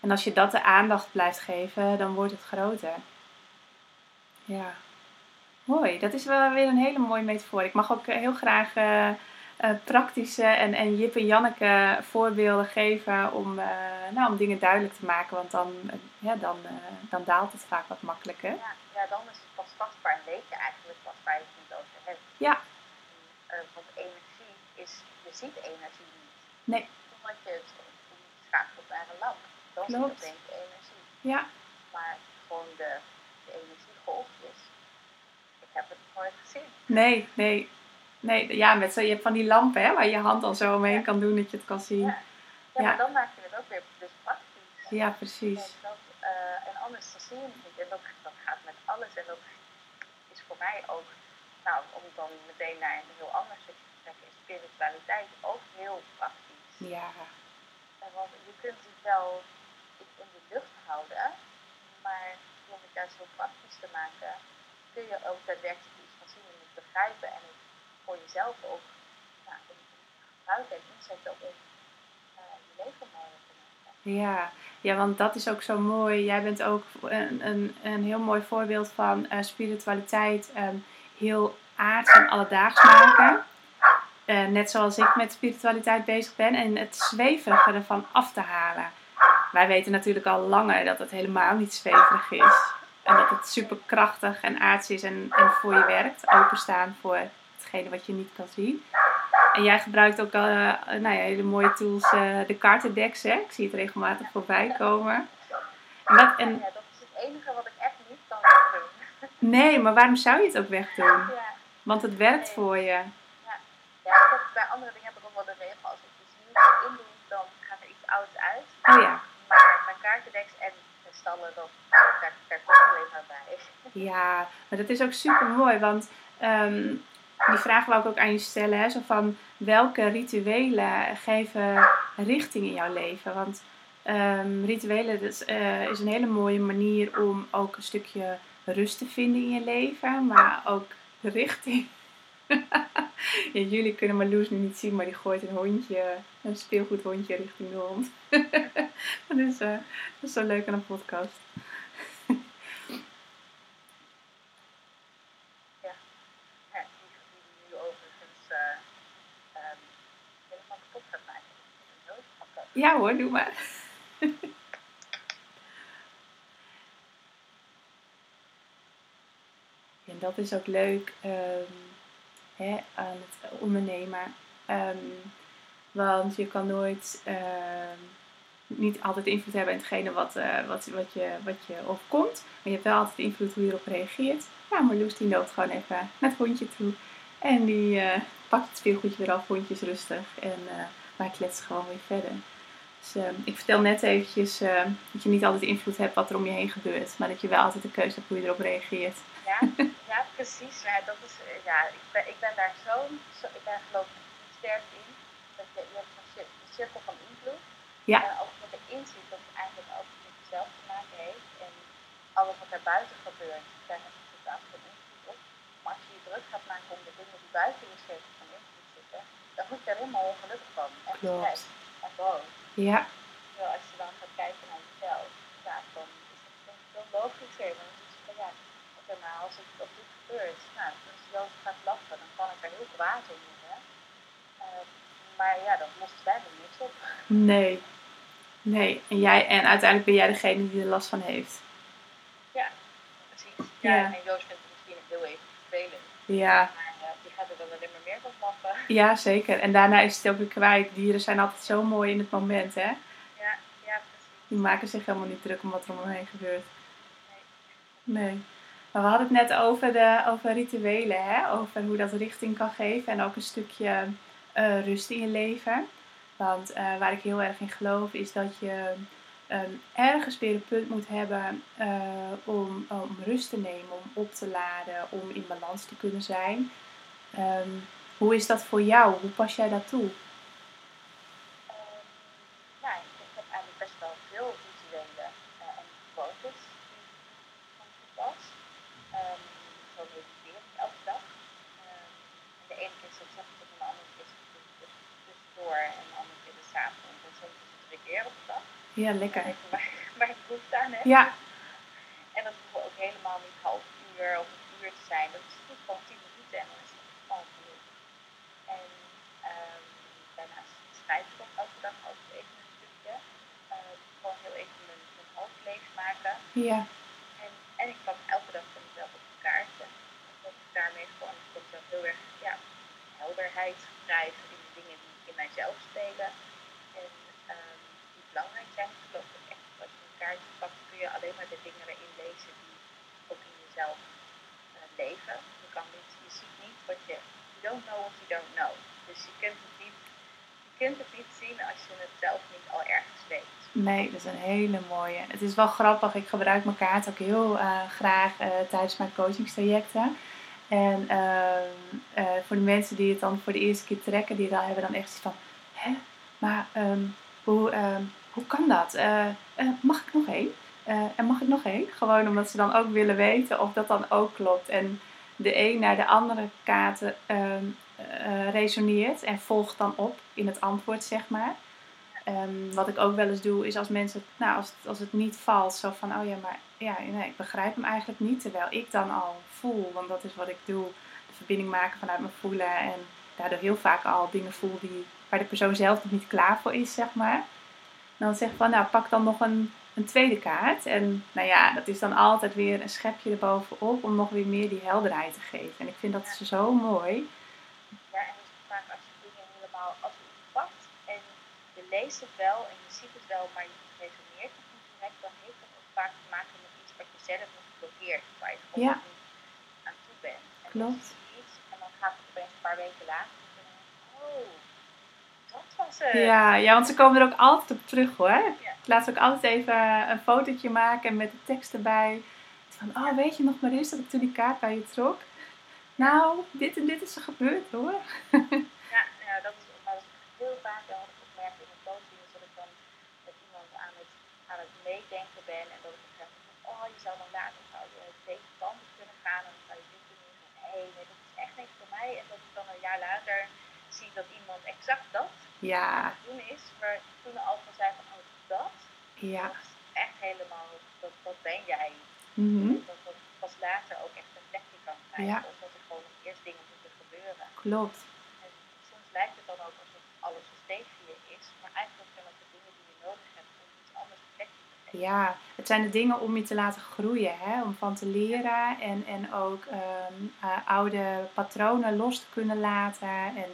En als je dat de aandacht blijft geven, dan wordt het groter. Ja, mooi. Dat is wel weer een hele mooie metafoor. Ik mag ook eh, heel graag eh, eh, praktische en, en Jip en Janneke voorbeelden geven om, eh, nou, om dingen duidelijk te maken. Want dan, eh, ja, dan, eh, dan daalt het vaak wat makkelijker. Ja, ja, dan is het pas vastbaar en weet je eigenlijk waar je het over hebt. Ja. Eh, want energie is, je ziet energie niet. Nee. Omdat je het schakelt naar een lamp. Dan je Klopt. opeens energie. Ja, Maar gewoon de, de energiegolfjes, ik heb het nooit gezien. nee, nee. Nee, ja, met zo, je hebt van die lampen hè, waar je hand dan zo omheen Ja. kan doen dat je het kan zien. Ja. Ja, Ja. maar dan maak je het ook weer dus praktisch. Ja, precies. En, dat, eh, en anders dan zie je het niet. En dat, dat gaat met alles. En dat is voor mij ook, nou, om dan meteen naar een heel ander stukje is spiritualiteit ook heel praktisch. Ja, want je kunt het wel in de lucht houden, maar om het juist heel praktisch te maken, kun je ook daadwerkelijk iets van zien en het begrijpen en het voor jezelf ook nou, gebruiken en inzetten om eh, je leven mooier te maken. Ja, ja, want dat is ook zo mooi. Jij bent ook een, een, een heel mooi voorbeeld van eh, spiritualiteit ehm, heel aards en alledaags maken. Eh, net zoals ik met spiritualiteit bezig ben en het zweverige ervan af te halen. Wij weten natuurlijk al langer dat het helemaal niet zweverig is. En dat het super krachtig en aards is en, en voor je werkt. Openstaan voor hetgene wat je niet kan zien. En jij gebruikt ook al eh, nou ja, hele mooie tools, eh, de kaartendeks. Hè? Ik zie het regelmatig voorbij komen. En dat, en, Ja, dat is het enige wat ik echt niet kan doen. nee, maar waarom zou je het ook wegdoen? Ja, Want het werkt voor je. ja ik heb, bij andere dingen heb ik ook wel de regel, als ik iets nieuws in doe, dan gaat er iets ouds uit. Oh ja, mijn kaartendeks en de stallen, dat, daar, daar komt alleen maar bij. ja, maar dat is ook super mooi. Want ehm, die vraag wou ik ook aan je stellen. Hè? Zo van welke rituelen geven richting in jouw leven? Want ehm, rituelen dat eh, is een hele mooie manier om ook een stukje rust te vinden in je leven. Maar ook richting. ja, jullie kunnen Marloes nu niet zien, maar die gooit een hondje, een speelgoedhondje richting de hond. dat, is, eh, dat is zo leuk aan een podcast. Ja, hoor, doe maar. en dat is ook leuk ehm, hè, aan het ondernemen. Ehm, want je kan nooit ehm, niet altijd invloed hebben in hetgene wat, eh, wat, wat, je, wat je overkomt. Maar je hebt wel altijd invloed hoe je erop reageert. Ja, Marloes die loopt gewoon even naar het hondje toe. En die eh, pakt het speelgoedje weer af, hondjes rustig. En uh, wij kletsen gewoon weer verder. Dus uh, ik vertel net eventjes uh, dat je niet altijd invloed hebt wat er om je heen gebeurt. Maar dat je wel altijd de keuze hebt hoe je erop reageert. Ja, ja precies. Ja, dat is, ja, ik, ben, ik ben daar zo, zo ik ben geloof ik sterk in. Dat je, je hebt een cirkel van invloed. Ja. En ook met de inzicht dat het eigenlijk ook met jezelf te maken heeft. En alles wat er buiten gebeurt, daar heb je totaal geen invloed op. Maar als je je druk gaat maken om de dingen die buiten je cirkel van invloed zitten, dan word je er helemaal ongelukkig van. En Klopt. stress en boos. Ja, Terwijl als je dan gaat kijken naar jezelf, ja, dan is het denk ik veel logischer. Dan is het van ja, oké, maar als het op dit gebeurt, nou, als je wel gaat lachen, dan kan ik er heel kwaad om worden. Eh, maar ja, dat lost daar er niks op. nee. Nee, en, jij, en uiteindelijk ben jij degene die er last van heeft. Precies. Ja, Ja. en Joost vindt het misschien heel even vervelend. Ja, Maar eh, die gaat er dan alleen maar meer van lachen. ja, zeker. En daarna is het ook weer kwijt. Dieren zijn altijd zo mooi in het moment, hè? Ja, ja, precies. Die maken zich helemaal niet druk om wat er om hen heen gebeurt. Nee. Maar we hadden het net over, de, over rituelen, hè? over hoe dat richting kan geven en ook een stukje eh, rust in je leven. Want eh, waar ik heel erg in geloof is dat je ehm, ergens weer een punt moet hebben eh, om, om rust te nemen, om op te laden, om in balans te kunnen zijn. Ehm, hoe is dat voor jou? Hoe pas jij dat toe? Ehm, nou, ik heb eigenlijk best wel veel eh, en gewoontes die ik van toepas. Ehm zo mediteer ik elke dag. De keer is het ochtend en de andere keer is het dus tussendoor en de is het avond. En soms is het keer op de dag. Ja, lekker. Waar, waar ik behoefte aan heb. Ja, En dat hoeft ook helemaal niet half uur of een uur te zijn. Dat is goed gewoon 10 minuten en dan is het gewoon genoeg. En ehm, daarnaast schrijf ik ook elke dag ook even een stukje. Eh, gewoon heel even mijn, mijn hoofd leegmaken. Ja, En, en ik pak elke dag voor mezelf op een kaartje. Omdat ik daarmee gewoon mezelf heel erg ja, helderheid krijg in de dingen die in mijzelf spelen. En ehm, die belangrijk zijn. Ik geloof ook echt dat als je een kaartje pakt, kun je alleen maar de dingen erin lezen die ook in jezelf eh, leven. Je, kan niet, je ziet niet wat je, don't know what you don't know. Dus je kunt het niet, kunt het niet zien als je het zelf niet al ergens weet. Nee, dat is een hele mooie. Het is wel grappig. Ik gebruik mijn kaart ook heel eh, graag eh, tijdens mijn coachingstrajecten. En ehm, eh, voor de mensen die het dan voor de eerste keer trekken, die dan hebben dan echt van: hè, maar ehm, hoe, ehm, hoe kan dat? Mag ik nog één? En mag ik nog één? Gewoon omdat ze dan ook willen weten of dat dan ook klopt. En de een naar de andere kaarten eh, resoneert en volgt dan op in het antwoord, zeg maar. Ehm, wat ik ook wel eens doe, is als mensen, nou, als het, als het niet valt, zo van, oh ja, maar ja, nee, ik begrijp hem eigenlijk niet. Terwijl ik dan al voel, want dat is wat ik doe, verbinding maken vanuit mijn voelen. En daardoor heel vaak al dingen voel die, waar de persoon zelf nog niet klaar voor is, zeg maar. Dan zeg ik van, nou, pak dan nog een, een tweede kaart. En nou ja, dat is dan altijd weer een schepje erbovenop om nog weer meer die helderheid te geven. En ik vind dat zo mooi. Ja, en dus vaak als je dingen helemaal, als je het pakt en je leest het wel en je ziet het wel, maar je resoneert het niet direct, dan heeft dat ook vaak te maken met iets wat je zelf nog blokkeert, waar je gewoon Ja. niet aan toe bent. En Klopt. dan zie je iets en dan gaat het opeens een paar weken later en dan denk je, oh, dat was het. Ja, ja, want ze komen er ook altijd op terug hoor. Ja. Ik laat ze ook altijd even een fotootje maken met de tekst erbij. Van, oh weet je nog maar eens dat ik toen die kaart bij je trok? Nou, dit en dit is er gebeurd hoor. Ja, ja dat is maar dat is heel vaak wel wat ik opmerk in mijn coaching, is dat ik dan met iemand aan het, aan het meedenken ben en dat ik zeg van, oh je zou dan later zou je deze kant op kunnen gaan en dan zou je dit kunnen doen. En hé, nee, dat is echt niks voor mij. En dat ik dan een jaar later zie dat iemand exact dat Ja, aan het doen is, waar ik toen al van zei van, oh dat, ja. dat is echt helemaal, dat, dat ben jij. Mhm, Dat dat pas later ook echt een plekje kan krijgen, Ja. of dat er gewoon nog eerst dingen moeten gebeuren. Klopt. En soms lijkt het dan ook alsof alles nog steeds hier is, maar eigenlijk zijn het de dingen die je nodig hebt om iets anders een plekje te geven. Ja, het zijn de dingen om je te laten groeien, hè? om van te leren en, en ook ehm, eh, oude patronen los te kunnen laten. En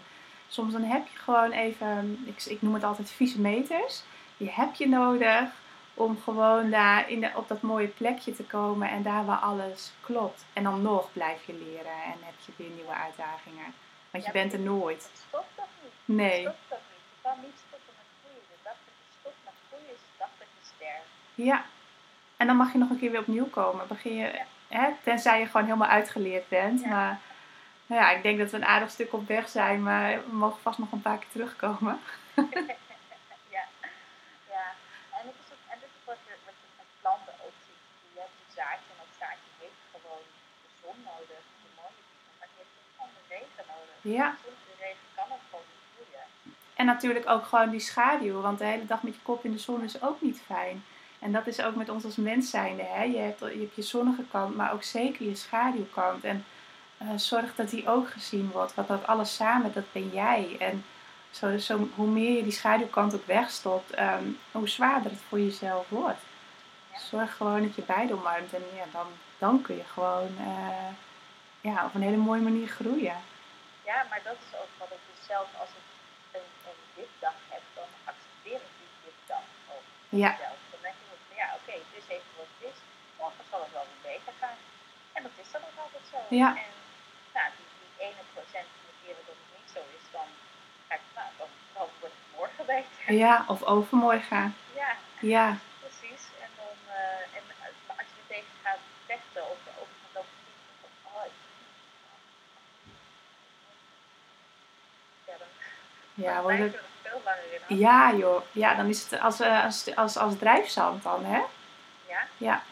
soms dan heb je gewoon even, ik, ik noem het altijd vieze meters, die heb je nodig om gewoon daar in de, op dat mooie plekje te komen en daar waar alles klopt. En dan nog blijf je leren en heb je weer nieuwe uitdagingen. Want je bent er nooit. Stopt toch niet? Nee. Het stopt toch niet? Je kan niet stoppen met groeien. De dag dat je stopt met groeien is de dag dat je sterft. Ja. En dan mag je nog een keer weer opnieuw komen. Begin je, Ja. hè, tenzij je gewoon helemaal uitgeleerd bent. Ja. Maar nou ja, ik denk dat we een aardig stuk op weg zijn. Maar we mogen vast nog een paar keer terugkomen. ja. ja. En het is ook, en dit is wat je, wat je met planten ook ziet. Je hebt een zaadje en dat zaadje heeft gewoon de zon nodig, de mooie. Maar die heeft ook Ja. Zonder de regen kan het gewoon niet groeien. En natuurlijk ook gewoon die schaduw, want de hele dag met je kop in de zon is ook niet fijn. En dat is ook met ons als mens zijnde. Hè? Je, hebt, je hebt je zonnige kant, maar ook zeker je schaduwkant. En eh, zorg dat die ook gezien wordt. Want dat alles samen, dat ben jij. En zo, zo, hoe meer je die schaduwkant ook wegstopt, ehm, hoe zwaarder het voor jezelf wordt. Zorg gewoon dat je beide omarmt. En ja, dan, dan kun je gewoon eh, ja, op een hele mooie manier groeien. Ja, maar dat is ook wat ik dus zelf als ik een, een heb, dan accepteer ik die dipdag ook. Ja, Zelf. Dan denk ik ook van ja, oké, het is even wat het is. Morgen zal het wel weer beter gaan. En dat is dan ook altijd zo. Ja. En nou, die, die ene procent van de keren dat het niet zo is, dan ga ik, nou, dan, dan wordt het morgen beter. ja, of overmorgen. Ja, Ja, precies. En dan, eh, en, als je er tegen gaat vechten of of gaat over van, oh, ik ja, dan ja, dan wordt het- er veel langer in. ja joh. Ja, dan is het als, eh, als, als, als drijfzand dan, hè? Ja. Ja.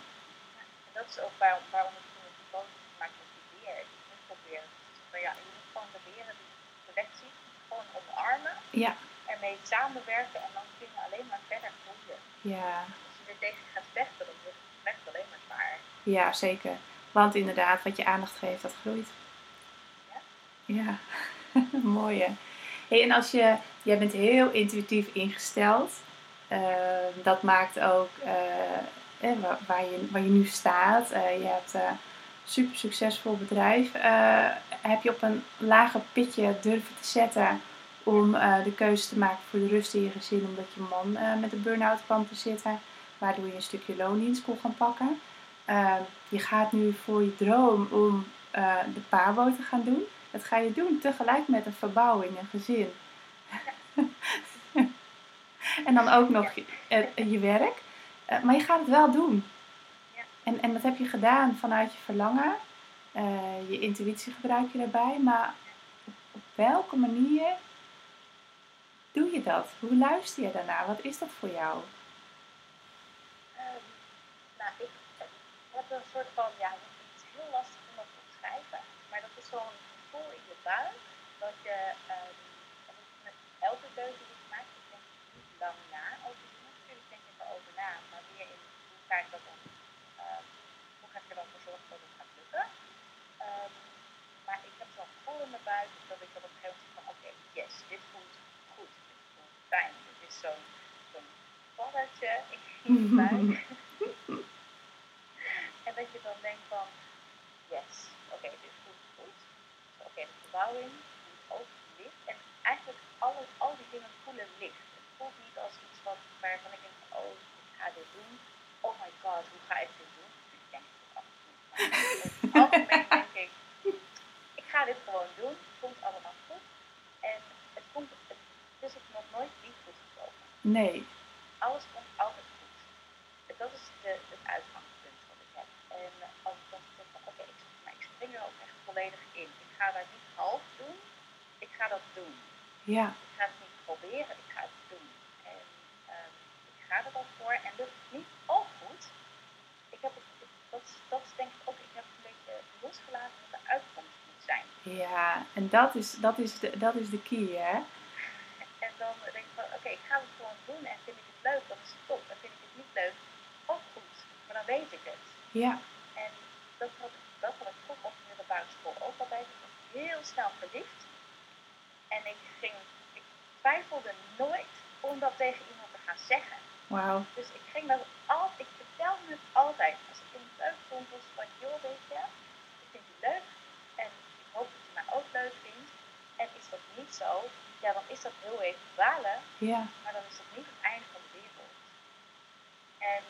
En dat is ook waarom, waarom ik toen die foto gemaakt met die beer. Ik moet proberen. Maar ja, je moet gewoon de beren die je weg ziet, gewoon omarmen. Ja. Ermee samenwerken en dan kun je alleen maar verder groeien. Ja, Als je er tegen gaat vechten, dan wordt het alleen maar zwaar. ja zeker. Want inderdaad, wat je aandacht geeft, dat groeit. Ja. Ja, mooi hè. Hey, en als je, jij bent heel intuïtief ingesteld. Eh, dat maakt ook eh, eh, waar, waar je, waar je nu staat. Eh, je hebt een super succesvol bedrijf. Eh, heb je op een lager pitje durven te zetten om eh, de keuze te maken voor de rust in je gezin, omdat je man eh, met een burn-out kwam te zitten, waardoor je een stukje loondienst kon gaan pakken. Eh, je gaat nu voor je droom om eh, de pabo te gaan doen. Dat ga je doen tegelijk met een verbouwing, een gezin. en dan ook nog je, je werk. Maar je gaat het wel doen. Ja. En, en dat heb je gedaan vanuit je verlangen. Je intuïtie gebruik je daarbij. Maar op welke manier doe je dat? Hoe luister je daarnaar? Wat is dat voor jou? Ehm, nou, ik heb een soort van, ja, het is heel lastig om dat te beschrijven, maar dat is zo'n gevoel in je buik, dat je, ik met elke keuze die ik maak, ik denk niet lang na over dingen. Natuurlijk denk ik erover na, maar meer in hoe ga ik dat dan, ehm, hoe ga ik er dan voor zorgen dat het gaat lukken. Maar ik heb zo'n gevoel in mijn buik dat ik dan op een gegeven moment van, oké, yes, dit voelt goed, dit voelt zo'n ballertje in je buik. En dat je dan denkt van, yes, oké, dit voelt goed. Oké, de verbouwing voelt ook licht. En eigenlijk alle, al die dingen voelen licht. Het voelt niet als iets wat, waarvan ik denk, oh, ik ga dit doen. Oh my god, hoe ga ik dit doen? Ik denk het af en denk ik, ik ga dit gewoon doen. Het komt allemaal goed. En het, komt, het, is ook nog nooit Nee. alles komt altijd goed. Dat is de, het uitgangspunt wat ik heb. En eh, als ik dan zeg van oké, ik, maar ik spring er ook echt volledig in. Ik ga daar niet half doen, ik ga dat doen. Ja. Ik ga het niet proberen, ik ga het doen. En ehm, ik ga er dan voor en lukt het niet ook goed. Ik heb het, dat, is, dat is denk ik ook, ik heb een beetje losgelaten wat de uitkomst moet zijn. Ja, en dat is, dat is, de, dat is de key, hè? En dan denk ik van, oké, ik ga het doen en vind ik het leuk, dan is het top. En vind ik het niet leuk, ook goed. Maar dan weet ik het. Ja. En dat had, ik- dat had ik vroeger op de middelbare school ook altijd. Ik was heel snel verliefd. En ik ging, ik twijfelde nooit om dat tegen iemand te gaan zeggen. Wauw. Dus ik ging dat altijd, ik vertelde het altijd. Als ik iemand leuk vond, was het van, joh, weet je, ik vind je leuk. En ik hoop dat je mij ook leuk vindt. En is dat niet zo, ja, dan is dat heel even balen. Ja. Maar dan is dat niet het einde van de wereld. En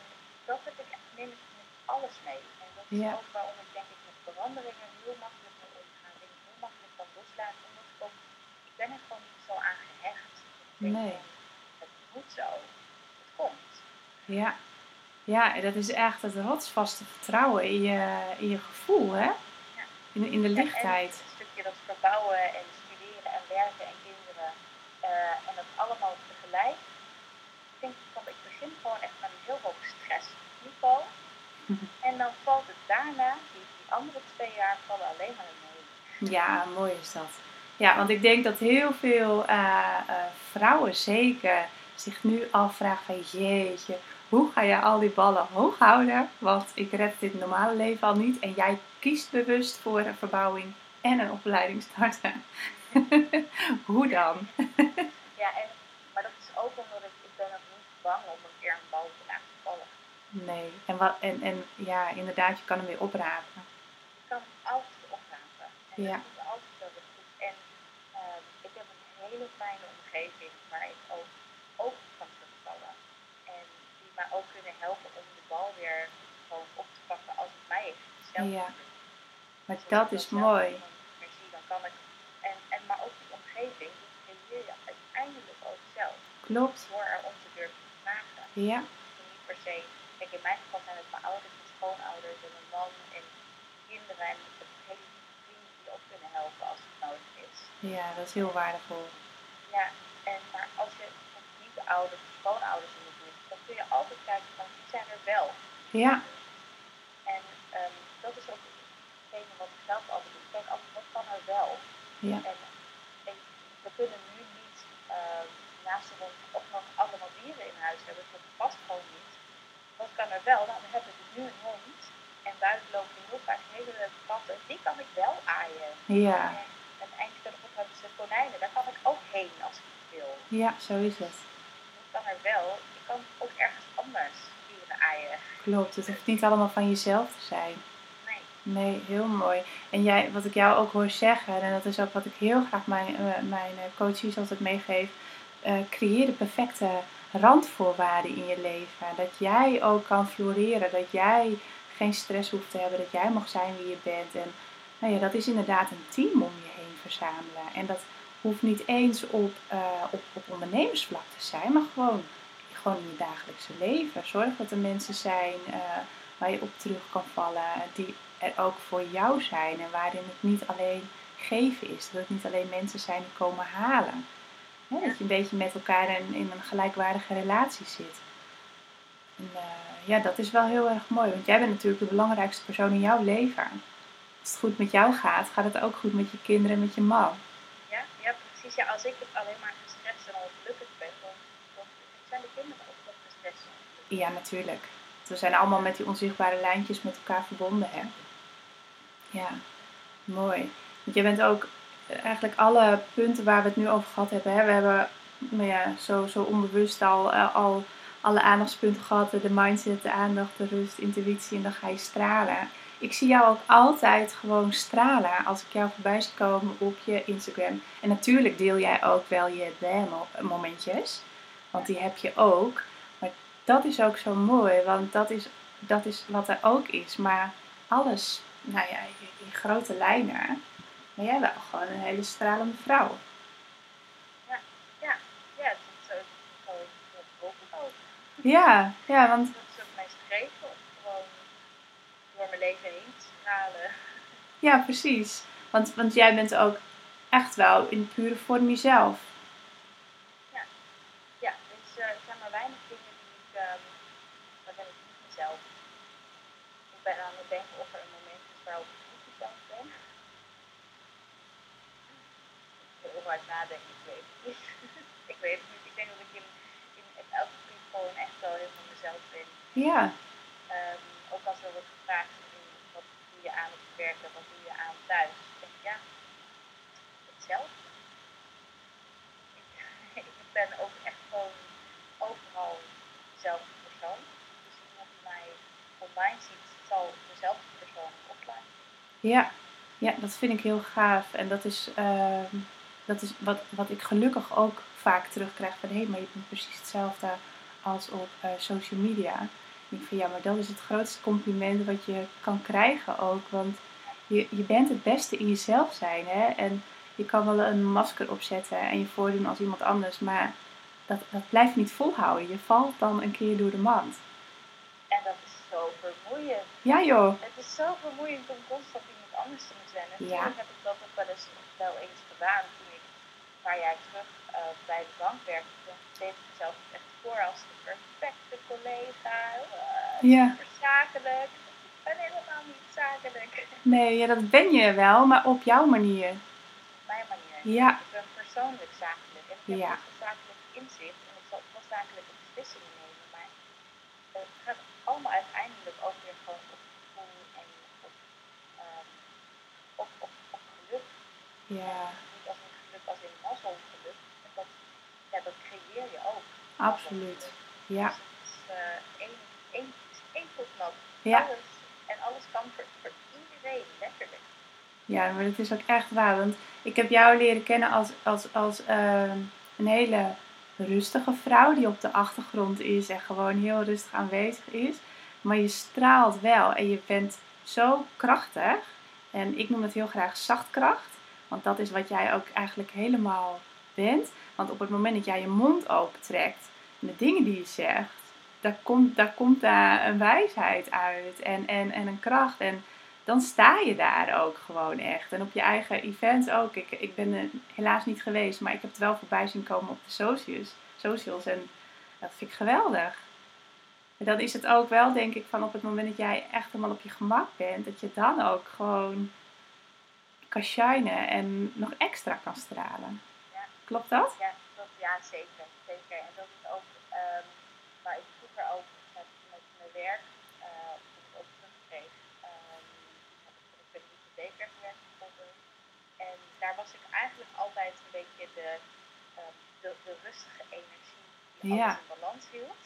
dat heb ik, neem ik met alles mee. En dat is Ja. ook waarom ik denk ik met veranderingen heel makkelijk mee omga. Dingen heel makkelijk kan loslaten. Omdat ik ook, ik ben er gewoon niet zo aan gehecht. Ik denk Nee. van, het moet zo. Het komt. Ja. Ja, en dat is echt het rotsvaste vertrouwen in je, in je gevoel, hè? Ja. In, in de Ja, lichtheid. En een stukje dat verbouwen en studeren en werken en eh, en dat allemaal tegelijk. Ik denk dat ik begin gewoon echt met een heel hoog stressniveau. En dan valt het daarna, die, die andere twee jaar vallen alleen maar mee. Ja, mooi is dat. Ja, want ik denk dat heel veel eh, eh, vrouwen zeker zich nu afvragen van jeetje, hoe ga je al die ballen hoog houden? Want ik red dit normale leven al niet en jij kiest bewust voor een verbouwing en een opleiding starten. hoe dan? ja, en, maar dat is ook omdat ik, ik ben ook niet bang om een keer een bal te laten vallen. Nee, en, wat, en, en ja, inderdaad, je kan hem weer oprapen. Je kan hem altijd oprapen. En Ja. dat is altijd weer goed. En ehm, ik heb een hele fijne omgeving waar ik ook, ook kan terugvallen. En die mij ook kunnen helpen om de bal weer gewoon op te pakken als het mij is. Zelf Ja. Maar dat is mooi. niet meer zie, dan kan ik. En, en, maar ook die omgeving, die creëer je uiteindelijk ook Klopt. Door erom te durven te vragen. Ja, En niet per se. Kijk, in mijn geval zijn het mijn ouders, mijn schoonouders en mijn man en kinderen. En ik heb hele vrienden die ook kunnen helpen als het nodig is. ja, dat is heel waardevol. Ja, en maar als je niet de ouders schoonouders in de buurt dan kun je altijd kijken van wie zijn er wel. Ja, En ehm, dat is ook hetgene wat ik zelf altijd doe. Kijk, altijd, wat kan er wel? ja, En, en we kunnen naast ons ook nog allemaal dieren in huis hebben. Dat past gewoon niet. Wat kan er wel? Nou, we hebben dus nu een hond. En buiten lopen heel vaak hele leuke katten. Die kan ik wel aaien. ja, En, eindelijk hebben ze konijnen. Daar kan ik ook heen als ik wil. ja, zo is het. Dat kan er wel. Je kan ook ergens anders dieren aaien. Klopt, het hoeft niet allemaal van jezelf te zijn. Nee. Nee, heel mooi. En jij, wat ik jou ook hoor zeggen, en dat is ook wat ik heel graag mijn, eh, mijn eh, coaches altijd meegeef, eh, creëer de perfecte randvoorwaarden in je leven. Dat jij ook kan floreren, dat jij geen stress hoeft te hebben, dat jij mag zijn wie je bent. En nou ja, dat is inderdaad een team om je heen verzamelen. En dat hoeft niet eens op, eh, op, op ondernemersvlak te zijn, maar gewoon, gewoon in je dagelijkse leven. Zorg dat er mensen zijn eh, waar je op terug kan vallen, die er ook voor jou zijn en waarin het niet alleen geven is. Dat het niet alleen mensen zijn die komen halen. Hè, dat je een beetje met elkaar in, in een gelijkwaardige relatie zit. En, eh, ja, dat is wel heel erg mooi, want jij bent natuurlijk de belangrijkste persoon in jouw leven. Als het goed met jou gaat, gaat het ook goed met je kinderen en met je man. Ja, ja, precies. Ja, als ik het alleen maar gestrest en ongelukkig ben, dan, dan zijn de kinderen ook gestrest. Ja, natuurlijk. We zijn allemaal met die onzichtbare lijntjes met elkaar verbonden, hè? Ja, mooi. Want je bent ook eigenlijk alle punten waar we het nu over gehad hebben, hè? We hebben nou ja, zo, zo onbewust al, eh, al alle aandachtspunten gehad. De mindset, de aandacht, de rust, intuïtie en dan ga je stralen. Ik zie jou ook altijd gewoon stralen als ik jou voorbij zie komen op je Instagram. En natuurlijk deel jij ook wel je momentjes, want die heb je ook. Maar dat is ook zo mooi, want dat is, dat is wat er ook is. Maar alles, nou ja, in grote lijnen, ben jij wel gewoon een hele stralende vrouw. Ja, het is zo. Ja, ja, want Dat is ook mijn streven om gewoon door mijn leven heen te stralen. ja, precies. Want, want jij bent ook echt wel in pure vorm jezelf. Ja, dus eh, er zijn maar weinig dingen die ik, ehm daar ben ik niet mezelf. Ik ben aan het denken of er een moment is waarop ik niet mezelf ben. Ik wil heel hard nadenken, ik weet het niet. ik weet het niet. Ik denk dat ik in, in, elke gewoon echt wel heel van mezelf ben. Ja, Ehm, ook als er wordt gevraagd, wat doe je aan het werk en wat doe je aan thuis? Ik denk, ja, hetzelfde. Ik, ik ben ook echt gewoon overal dezelfde persoon. Dus iemand die mij online ziet, zal dezelfde persoon opleiden. ja, ja, dat vind ik heel gaaf. En dat is, ehm, dat is wat, wat ik gelukkig ook vaak terugkrijg van hé, maar je bent precies hetzelfde als op eh, social media. Ik denk van ja, maar dat is het grootste compliment wat je kan krijgen ook. Want je, je bent het beste in jezelf zijn. Hè? En je kan wel een masker opzetten en je voordoen als iemand anders. Maar dat, dat blijft niet volhouden. Je valt dan een keer door de mand. En dat is zo vermoeiend. Ja joh. Het is zo vermoeiend om constant iemand anders te moeten zijn. En Ja. heb ik dat ook wel eens, wel eens gedaan toen ik een paar jaar terug eh, bij de bank werkte. Toen deed ik mezelf echt voor als de perfecte collega. eh, Ja. zakelijk. Ik ben helemaal niet zakelijk. Nee, ja, dat ben je wel, maar op jouw manier. Op mijn manier, Ja. Ik ben persoonlijk zakelijk. En ik heb Ja. niet zakelijk inzicht en ik zal wel zakelijke beslissingen nemen. Maar het gaat allemaal uiteindelijk ook weer gewoon op gevoel en op, ehm, op, op, op geluk. Ja, Geluk als in. En dat, ja, dat creëer je ook. absoluut. Ja, Dus het is eh, één, één, het is één voetnoot. ja. Alles, en alles kan voor, voor iedereen letterlijk. Ja, maar dat is ook echt waar. Want ik heb jou leren kennen als, als, als ehm, een hele rustige vrouw die op de achtergrond is en gewoon heel rustig aanwezig is. Maar je straalt wel en je bent zo krachtig. En ik noem het heel graag zachtkracht. Want dat is wat jij ook eigenlijk helemaal bent. Want op het moment dat jij je mond opentrekt en de dingen die je zegt, daar komt, daar komt daar een wijsheid uit en, en, en een kracht. En dan sta je daar ook gewoon echt. En op je eigen events ook. Ik, ik ben er helaas niet geweest, maar ik heb het wel voorbij zien komen op de socials. socials en dat vind ik geweldig. En dan is het ook wel, denk ik, van op het moment dat jij echt helemaal op je gemak bent, dat je dan ook gewoon kan shinen en nog extra kan stralen. Ja. Klopt dat? Ja, dat, ja zeker, zeker. En dat is ook ehm waar ik vroeger ook met, met mijn werk ik ook terugkreeg. ehm heb ik ben hypotheker gewerkt bijvoorbeeld. En daar was ik eigenlijk altijd een beetje de, ehm, de, de rustige energie die Ja. alles in balans hield.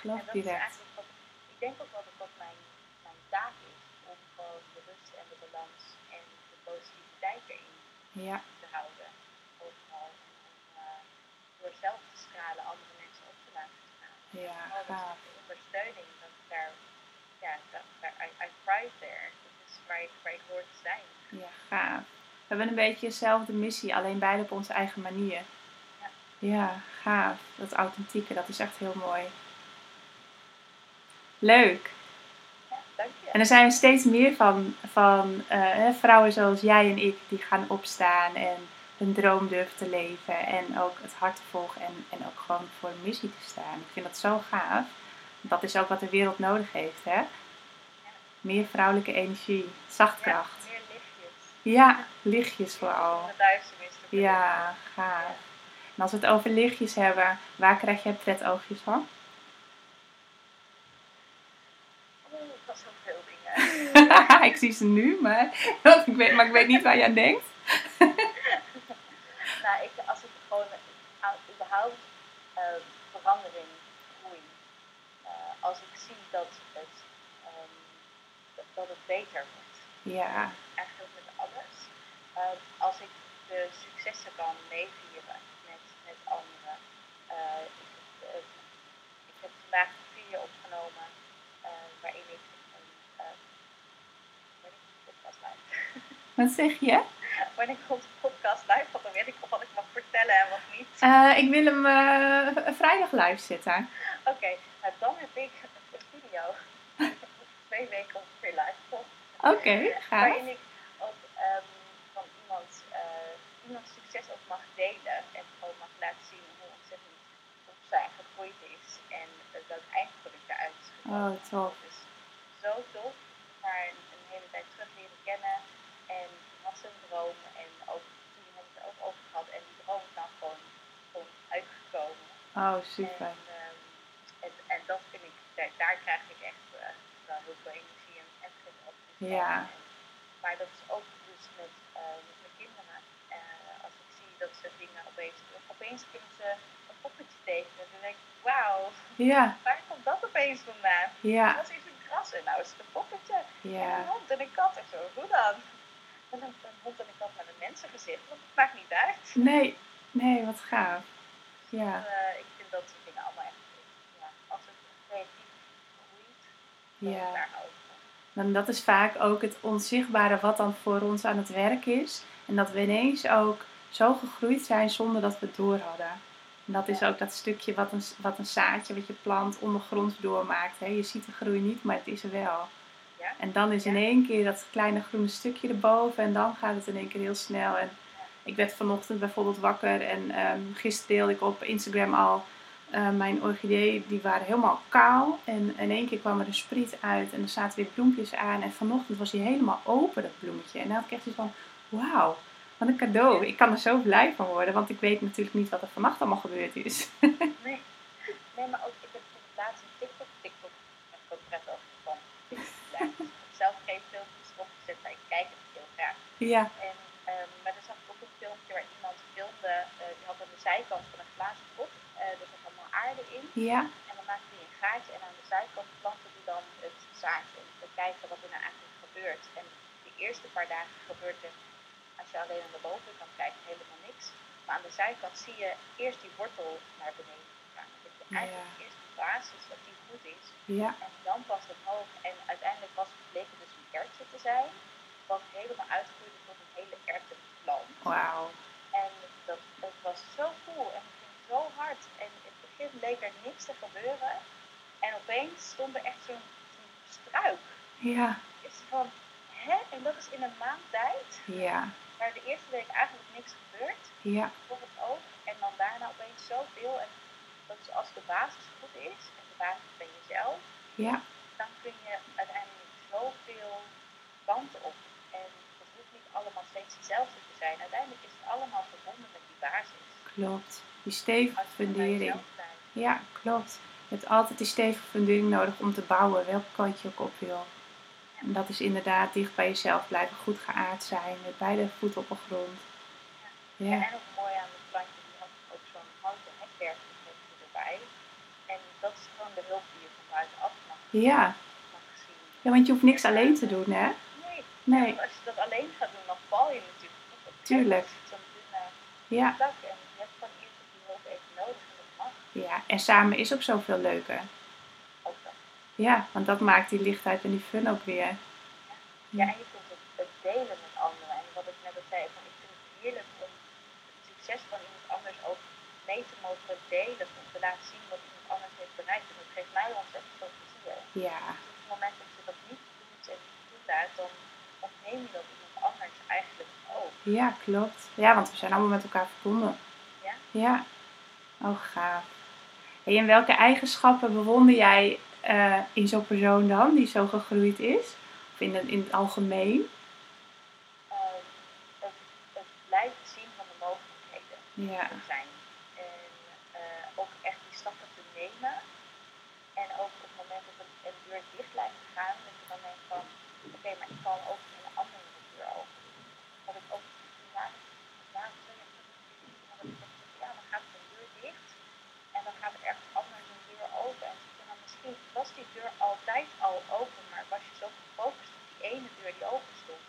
Geloof en dat is eigenlijk wat, ik denk ook wel dat dat mijn, mijn taak is. Om gewoon de rust en de balans de positiviteit erin Ja, te houden. Overal. En eh, door zelf te stralen, andere mensen op te laten stralen. ja, Al dat stukje ondersteuning, dat daar, ja, dat, daar, I, I thrive there. Dat is waar ik, waar ik hoor te zijn. Ja, gaaf. We hebben een beetje dezelfde missie, alleen beide op onze eigen manier. Ja. Ja, gaaf. Dat authentieke, dat is echt heel mooi. Leuk. En er zijn steeds meer van, van eh, vrouwen zoals jij en ik die gaan opstaan en hun droom durven te leven. En ook het hart te volgen en, en ook gewoon voor een missie te staan. Ik vind dat zo gaaf. Dat is ook wat de wereld nodig heeft, hè? Meer vrouwelijke energie, zachtkracht. Ja, meer lichtjes. Ja, lichtjes vooral. Ja, gaaf. En als we het over lichtjes hebben, waar krijg jij pretoogjes van? Oeh, dat is zoveel dingen. ik zie ze nu, maar, want ik weet, maar ik weet niet waar aan denkt. nou, ik, als ik gewoon aan überhaupt eh, verandering, groei, eh, als ik zie dat het, ehm, dat, het beter wordt, Ja, eigenlijk met alles. Eh, als ik de successen kan meevieren met, met anderen. Eh, ik, eh, ik heb vandaag een video opgenomen eh, waarin ik een eh, wanneer ik een podcast live. Wat zeg je? wanneer ik onze podcast live had, dan weet ik nog wat ik mag vertellen en wat niet. Eh, ik wil hem eh, vrijdag live zetten. Oké, nou dan heb ik een video twee weken ongeveer live. Oké, gaaf. Waarin ik ook ehm, van iemand, uh, iemands succes ook mag delen. En gewoon mag laten zien hoe ontzettend op zij gegroeid is. En welk eindproduct eruit is gekomen. Oh, tof. Dus zo tof. Maar een, een hele tijd terug leren kennen. En droom. En ook toen had ik het er ook over gehad. En die droom is nou gewoon, gewoon uitgekomen. Oh, super. En, ehm, en, en dat vind ik, daar, daar krijg ik echt uh, wel heel veel energie en, en op. Ja. Maar dat is ook dus met, uh, met mijn kinderen. Uh, als ik zie dat ze dingen opeens, opeens kunnen ze een poppetje tekenen. Dan denk ik, wauw, Ja, waar komt dat opeens vandaan? ja, Dat iets een gras en nou is het een poppetje. En ja. een hond en een kat. En zo, hoe dan? En een, een hond en een kat met een mensengezicht, want het maakt niet uit. Nee, nee, wat gaaf. Ja, Uh, ik vind dat soort dingen allemaal echt, ja, als het creatief groeit, dan ja. daar hou. Dan dat is vaak ook het onzichtbare wat dan voor ons aan het werk is. En dat we ineens ook zo gegroeid zijn zonder dat we het door hadden. En dat is ook dat stukje wat een, wat een zaadje, wat je plant, ondergronds doormaakt. Hè. Je ziet de groei niet, maar het is er wel. Ja. En dan is in één keer dat kleine groene stukje erboven en dan gaat het in één keer heel snel. En ik werd vanochtend bijvoorbeeld wakker en ehm, gisteren deelde ik op Instagram al uh, mijn orchideeën, die waren helemaal kaal. En in één keer kwam er een spriet uit en er zaten weer bloempjes aan. En vanochtend was hij helemaal open, dat bloemetje. En dan had ik echt iets van, wauw, Wat een cadeau. Ik kan er zo blij van worden, want ik weet natuurlijk niet wat er vannacht allemaal gebeurd is. nee. nee, maar ook ik heb het laatst een TikTok, TikTok, heb ik ook net over van. Ja, zelf geen filmpjes opgezet, maar ik kijk het heel graag. Ja. En, um, maar er zag ik ook een filmpje waar iemand filmde, uh, die had aan de zijkant van een glazen pot, uh, er zat allemaal aarde in. Ja. En dan maakte hij een gaatje en aan de zijkant plantte hij dan het zaadje om te kijken wat er nou eigenlijk gebeurt. En de eerste paar dagen gebeurt er als je alleen aan de bovenkant kijkt, helemaal niks. Maar aan de zijkant zie je eerst die wortel naar beneden gaan. Dat je eigenlijk ja. eerst de basis, dat die goed is. Ja. En dan pas omhoog. En uiteindelijk was het bleek dus een ertje te zijn. Wat helemaal uitgroeide tot een hele erwtenplant. Wauw. En dat, dat was zo cool en het ging zo hard. En in het begin leek er niks te gebeuren. En opeens stond er echt zo'n zo struik. Ja. Is van, hè? En dat is in een maand tijd. Ja waar de eerste week eigenlijk niks gebeurt. Ja. Bijvoorbeeld ook. En dan daarna opeens zoveel. En dat is als de basis goed is, en de basis ben jezelf, ja. dan kun je uiteindelijk zoveel kanten op. En het hoeft niet allemaal steeds hetzelfde te zijn. Uiteindelijk is het allemaal verbonden met die basis. Klopt. Die stevige fundering. Ja, klopt. Je hebt altijd die stevige fundering nodig om te bouwen, welke kant je ook op wil. En dat is inderdaad dicht bij jezelf blijven, goed geaard zijn, met beide voeten op de grond. Ja. En ook mooi aan het plantje, die had ook zo'n houten hekwerk erbij. En dat is gewoon de hulp die je van buitenaf mag, ja. mag zien. Ja, want je hoeft niks alleen te doen, hè? Nee. nee. als je dat alleen gaat doen, dan val je natuurlijk op. Tuurlijk. Zo'n dunne ja. en je hebt van eerst die hulp even nodig en dat mag. Ja, en samen is ook zoveel leuker. Ja, want dat maakt die lichtheid en die fun ook weer. Ja, en je kunt het, het, delen met anderen. En wat ik net al zei, van, ik vind het heerlijk om het succes van iemand anders ook mee te mogen delen. Om te laten zien wat iemand anders heeft bereikt. En dat geeft mij ontzettend veel plezier. Ja. Dus op het moment dat je dat niet doet en niet toelaat, dan ontneem je dat iemand anders eigenlijk ook. Ja, klopt. Ja, want we zijn allemaal met elkaar verbonden. Ja? Ja. Oh, gaaf. Hey, en welke eigenschappen bewonder jij uh, in zo'n persoon dan, die zo gegroeid is? Of in het, in het algemeen? Um, het, het blijven zien van de mogelijkheden ja. die er zijn. En uh, ook echt die stappen te nemen. En ook op het moment dat het een deur dicht lijkt te gaan, dat je dan denkt van, oké, okay, maar ik kan ook in een andere deur open. Dat ik ook, laatst, laatst, ja, dan gaat de deur dicht. En dan gaat er ergens anders een deur open. En dan misschien was die deur altijd al open, maar was je zo gefocust op die ene deur die open stond,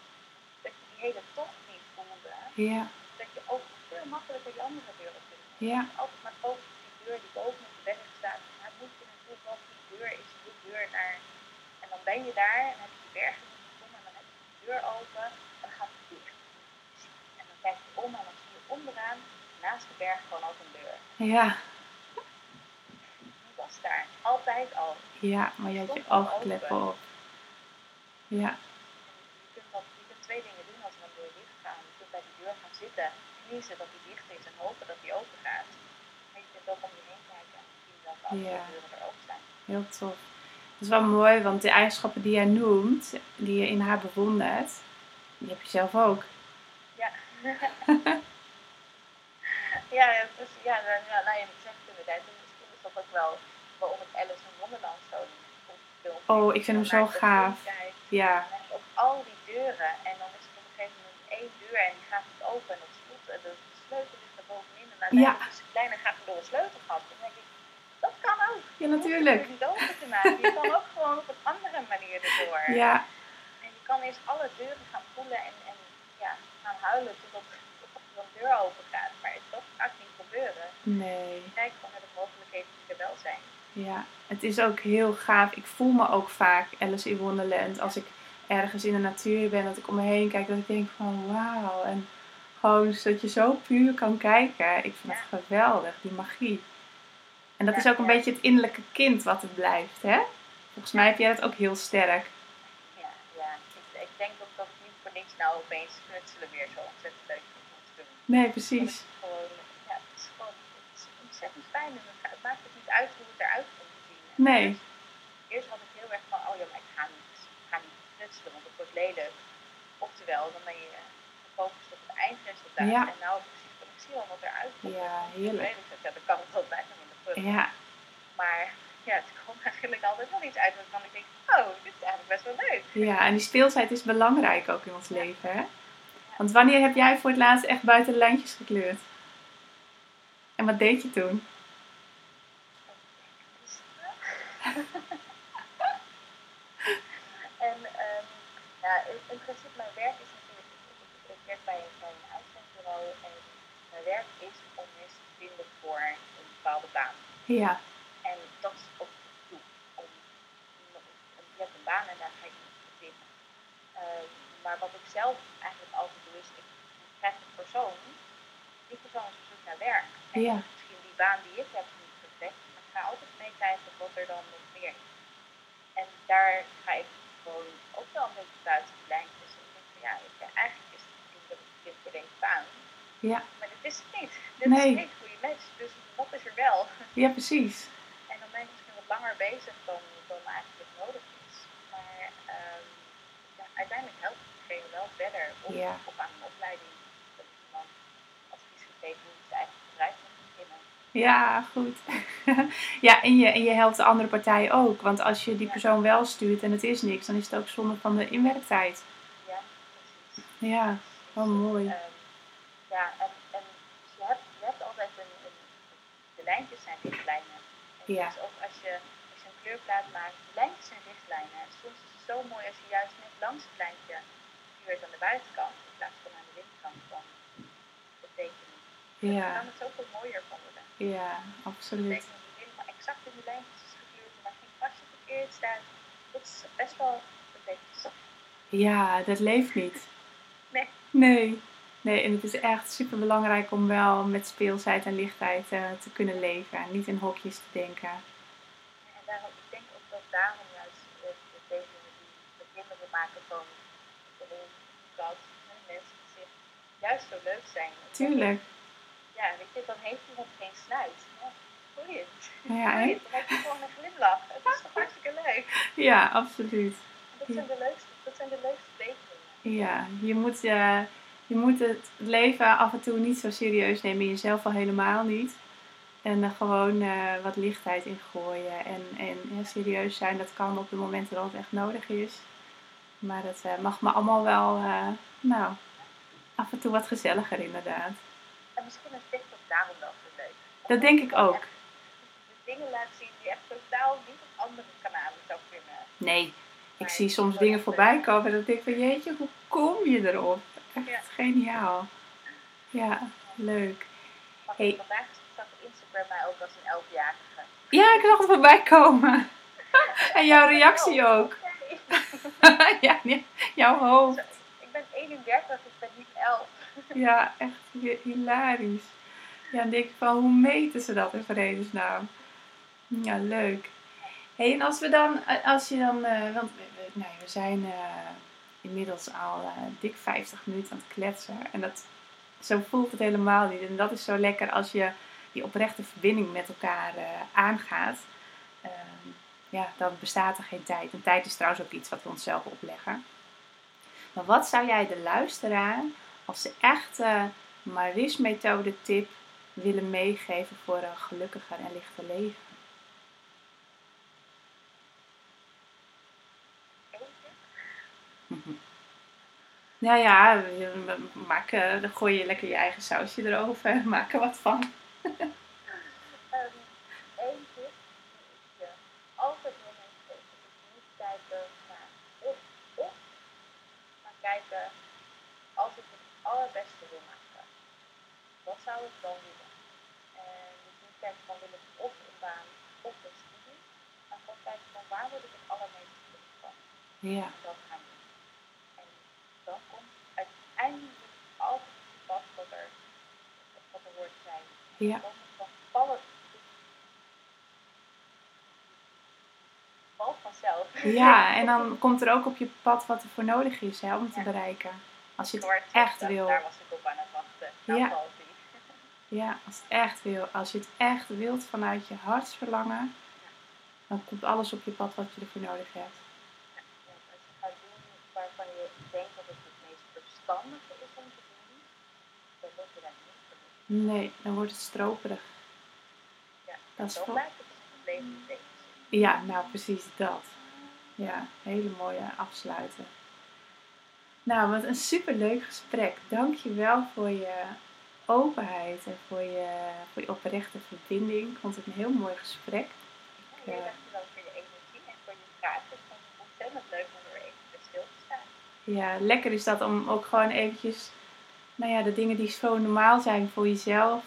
dat je die hele tocht niet voelde. Ja. Dat je ook veel makkelijker die andere deur op kunt Ja. Altijd maar focus op die deur die boven op de berg staat. Maar moet je natuurlijk wel die deur is de deur naar. En dan ben je daar en heb je die berg gevonden en dan heb je die deur open en dan gaat het dicht. En dan kijk je om en dan zie je onderaan naast de berg gewoon ook een deur. Ja. Was daar, altijd al. Ja, maar je had je oogkleppen op. Ja. Je kunt, dat, je kunt twee dingen doen als er een deur dicht gaat. Je kunt bij die deur gaan zitten, kniezen dat die dicht is en hopen dat die open gaat. Maar je kunt ook om je heen kijken en zien dat de andere Ja. deuren er ook zijn. Heel tof. Dat is wel mooi, want de eigenschappen die jij noemt, die je in haar bewondert, die heb je zelf ook. Ja. ja, is, ja, nou, ja, nou, je zegt het inderdaad. En misschien is dat ook wel waarom ik Alice in Wonderland zo film. Oh, ik vind hem zo gaaf. Ja. En dan ook al die deuren en dan is er op een gegeven moment één deur en die gaat niet open en dat sloot en de sleutel ligt er bovenin en uiteindelijk Ja. is het klein en gaat er door een sleutelgat. Dan denk ik, dat kan ook. Ja, natuurlijk. Je het niet te maken. Je kan ook gewoon op een andere manier erdoor. Ja, En je kan eerst alle deuren gaan voelen en, en ja, gaan huilen totdat, er een deur open gaat. Maar dat gaat niet gebeuren. nee. Kijk gewoon naar de mogelijkheden die er wel zijn. Ja, het is ook heel gaaf. Ik voel me ook vaak Alice in Wonderland als ik ergens in de natuur ben, dat ik om me heen kijk, dat ik denk van wauw. En gewoon dat je zo puur kan kijken. Ik vind het geweldig, die magie. En dat Ja, is ook een ja. beetje het innerlijke kind wat het blijft, hè? Volgens mij heb jij dat ook heel sterk. Ja, ja. Ik, ik denk ook dat het niet voor niks nou opeens knutselen weer zo ontzettend leuk is om te doen. Nee, precies. gewoon, ja, het is gewoon het is ontzettend fijn. En het, maakt het niet uit hoe het eruit komt te zien. En Nee. Eerst, eerst had ik heel erg van, oh ja, maar ik ga niet, ga niet knutselen, want het wordt lelijk. Oftewel, dan ben je gefocust op het eindresultaat. Ja. En nou precies, want ik zie al wat eruit komt. Ja, Dat heerlijk. Ja, dan kan het wel bijna in de prullen. Ja, Maar ja, het komt eigenlijk altijd wel iets uit waarvan ik denk, oh, dit is eigenlijk best wel leuk. ja, en die speelsheid is belangrijk ook in ons leven. Hè? Want wanneer heb jij voor het laatst echt buiten de lijntjes gekleurd? En wat deed je toen? en ehm, ja, in, in principe mijn werk is natuurlijk, ik, ik werk bij, bij een uitzendbureau en mijn werk is om mensen te vinden voor een bepaalde baan. Ja, En dat is ook. Om, om, om- je hebt een baan en daar ga je voor vinden. Ehm, maar wat ik zelf eigenlijk altijd doe is, ik krijg een persoon, die persoon is op zoek naar werk. En Ja. misschien die baan die ik heb niet perfect, maar ik ga altijd meekijken wat er dan nog meer is. En daar ga ik gewoon ook wel een beetje buiten de lijntjes. En ik denk van ja, eigenlijk is het niet dat ik dit voor deze baan. Ja. Maar dit is het niet. Dit Nee. is niet goede match. Dus wat is er wel? ja precies. En dan ben ik misschien wat langer bezig dan, dan eigenlijk nodig is. Maar ehm, ja, uiteindelijk helpt het wel verder om, Ja. of aan een opleiding. Dat is iemand advies gegeven hoe ze zijn eigen bedrijf moet beginnen. Ja, goed. ja, en je, en je helpt de andere partij ook. Want als je die persoon wel stuurt en het is niks, dan is het ook zonde van de inwerktijd. Ja, precies. Ja, wel mooi. Ehm, ja, en, en dus je, hebt, je hebt altijd een, een de lijntjes zijn richtlijnen. En Ja. dus ook als je, als je een kleurplaat maakt, de lijntjes zijn richtlijnen. En soms is het zo mooi als je juist net langs het lijntje kleurt aan de buitenkant, in plaats van aan de binnenkant van de tekening. Dan Ja, kan het zoveel mooier van worden. Ja, absoluut. tekening die helemaal exact in de lijntjes is gekleurd, maar geen pasje verkeerd staat. Dat is best wel zacht. Ja, dat leeft niet. Nee. Nee. Nee, en het is echt super belangrijk om wel met speelsheid en lichtheid eh, te kunnen leven. En niet in hokjes te denken. En daarom, ik denk ook dat daarom juist eh, de tekeningen die de kinderen maken van de hond, kat, en mensen zich juist zo leuk zijn. Tuurlijk. Ja, weet je, dan heeft iemand geen snuit. Ja, boeiend. Ja? Boeiend, Dan heb je gewoon een glimlach. Het is toch hartstikke leuk. Ja, absoluut. Dat zijn de leukste, dat zijn de leukste. Ja, je moet, eh, je moet het leven af en toe niet zo serieus nemen. Jezelf al helemaal niet. En er gewoon eh, wat lichtheid in gooien. En, en ja, serieus zijn, dat kan op de momenten dat het echt nodig is. Maar dat eh, mag me allemaal wel, nou, af en toe wat gezelliger inderdaad. En misschien is TikTok daarom wel zo leuk. Dat denk ik ook. Echt De dingen laat zien die echt totaal niet op andere kanalen zou kunnen. Nee, ik Maar zie soms dingen voorbij komen en dan denk ik van jeetje, hoe kom je erop? Echt Ja. geniaal. Ja, leuk. Hey. vandaag zag Instagram mij ook als een elfjarige. Ja, ik zag het voorbij komen. En jouw reactie ook. Ja, ja, jouw hoofd. Ik ben 31, ik ben niet 11. Ja, echt hi- hilarisch. Ja, dan denk ik van, hoe meten ze dat in vredesnaam? Ja, leuk. hey, en als we dan, als je dan, eh, want we, we- we zijn eh, inmiddels al eh, dik 50 minuten aan het kletsen. En dat, zo voelt het helemaal niet. En dat is zo lekker als je die oprechte verbinding met elkaar aangaat. Ehm, ja, dan bestaat er geen tijd. En tijd is trouwens ook iets wat we onszelf opleggen. Maar wat zou jij de luisteraar als de echte Maris-methode tip willen meegeven voor een gelukkiger en lichter leven? Nou ja, maken, dan gooi je lekker je eigen sausje erover en maak er wat van. Ehm, één tip die ik je altijd wil meegeven is niet kijken naar of of, maar kijken als ik het allerbeste wil maken. Wat zou ik dan willen? En dus niet kijken van wil ik of een baan of een studie, maar gewoon kijken van waar word ik het allermeeste gelukkig van. Ja, En dat gaan doen. En dan komt uiteindelijk altijd je pad wat er, wat er hoort zijn. ja, Dan, dan vallen valt vanzelf. ja, en dan komt er ook op je pad wat er voor nodig is hè, om het te Ja. bereiken. Als je het echt wil. Daar was ik op aan het wachten. Nou Ja. valt. Ja, als het echt wil. Als je het echt wilt vanuit je hartsverlangen, dan komt alles op je pad wat je ervoor nodig hebt. Ja, als je gaat doen waarvan je denkt dat het het meest verstandige is om te doen, dan je dat niet. Nee, dan wordt het stroperig. Ja, Dat is Zo blijft het beetje. Ja, nou precies dat. Ja, hele mooie afsluiten. Nou, wat een superleuk gesprek. Dank je wel voor je openheid en voor je, voor je oprechte verbinding. Ik vond het een heel mooi gesprek. Ik, Ja, eh, dankjewel voor je energie en voor je vragen. Ik vond het ontzettend leuk om er even stil te staan. ja, lekker is dat om ook gewoon eventjes, nou ja, de dingen die zo normaal zijn voor jezelf,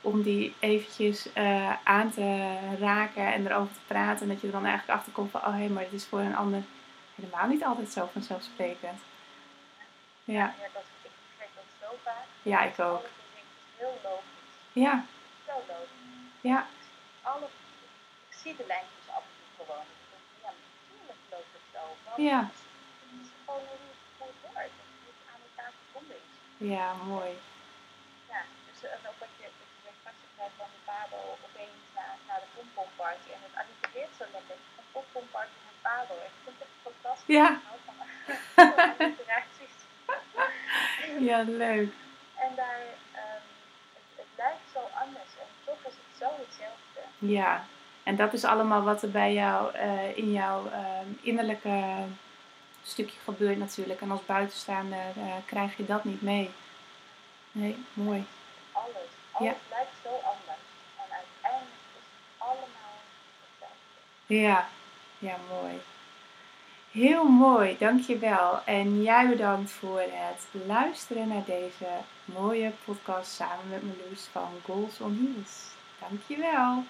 om die eventjes eh, aan te raken en erover te praten. En dat je er dan eigenlijk achter komt van, oh hé, maar dit is voor een ander helemaal niet altijd zo vanzelfsprekend. Ja, Ja, dat, ik krijg dat zo vaak. ja, ik ook. Alles is denk ik heel logisch. Ja, Zo logisch. ja, Alles, ik zie de lijntjes af en toe gewoon. Ik denk, ja, natuurlijk loopt het zo. Want Ja. Het is gewoon hoe het, hoe het het aan elkaar verbonden is. ja, mooi. Ja, dus en ook wat je, wat je straks krijgt van de Pabo opeens naar, naar de pompomparty. En het allitereert zo lekker. Van pompomparty naar Pabo. En ik vind het echt fantastisch. Ja. Ja, leuk. En daar, lijkt zo anders. En toch is het zo hetzelfde. Ja, en dat is allemaal wat er bij jou eh, in jouw eh, innerlijke stukje gebeurt natuurlijk. En als buitenstaander eh, krijg je dat niet mee. Nee, mooi. Alles. Alles lijkt zo anders. En uiteindelijk is het allemaal hetzelfde. Ja, ja, mooi. Heel mooi, dankjewel. En jij bedankt voor het luisteren naar deze mooie podcast samen met Marloes van Goals on Heels. Dankjewel.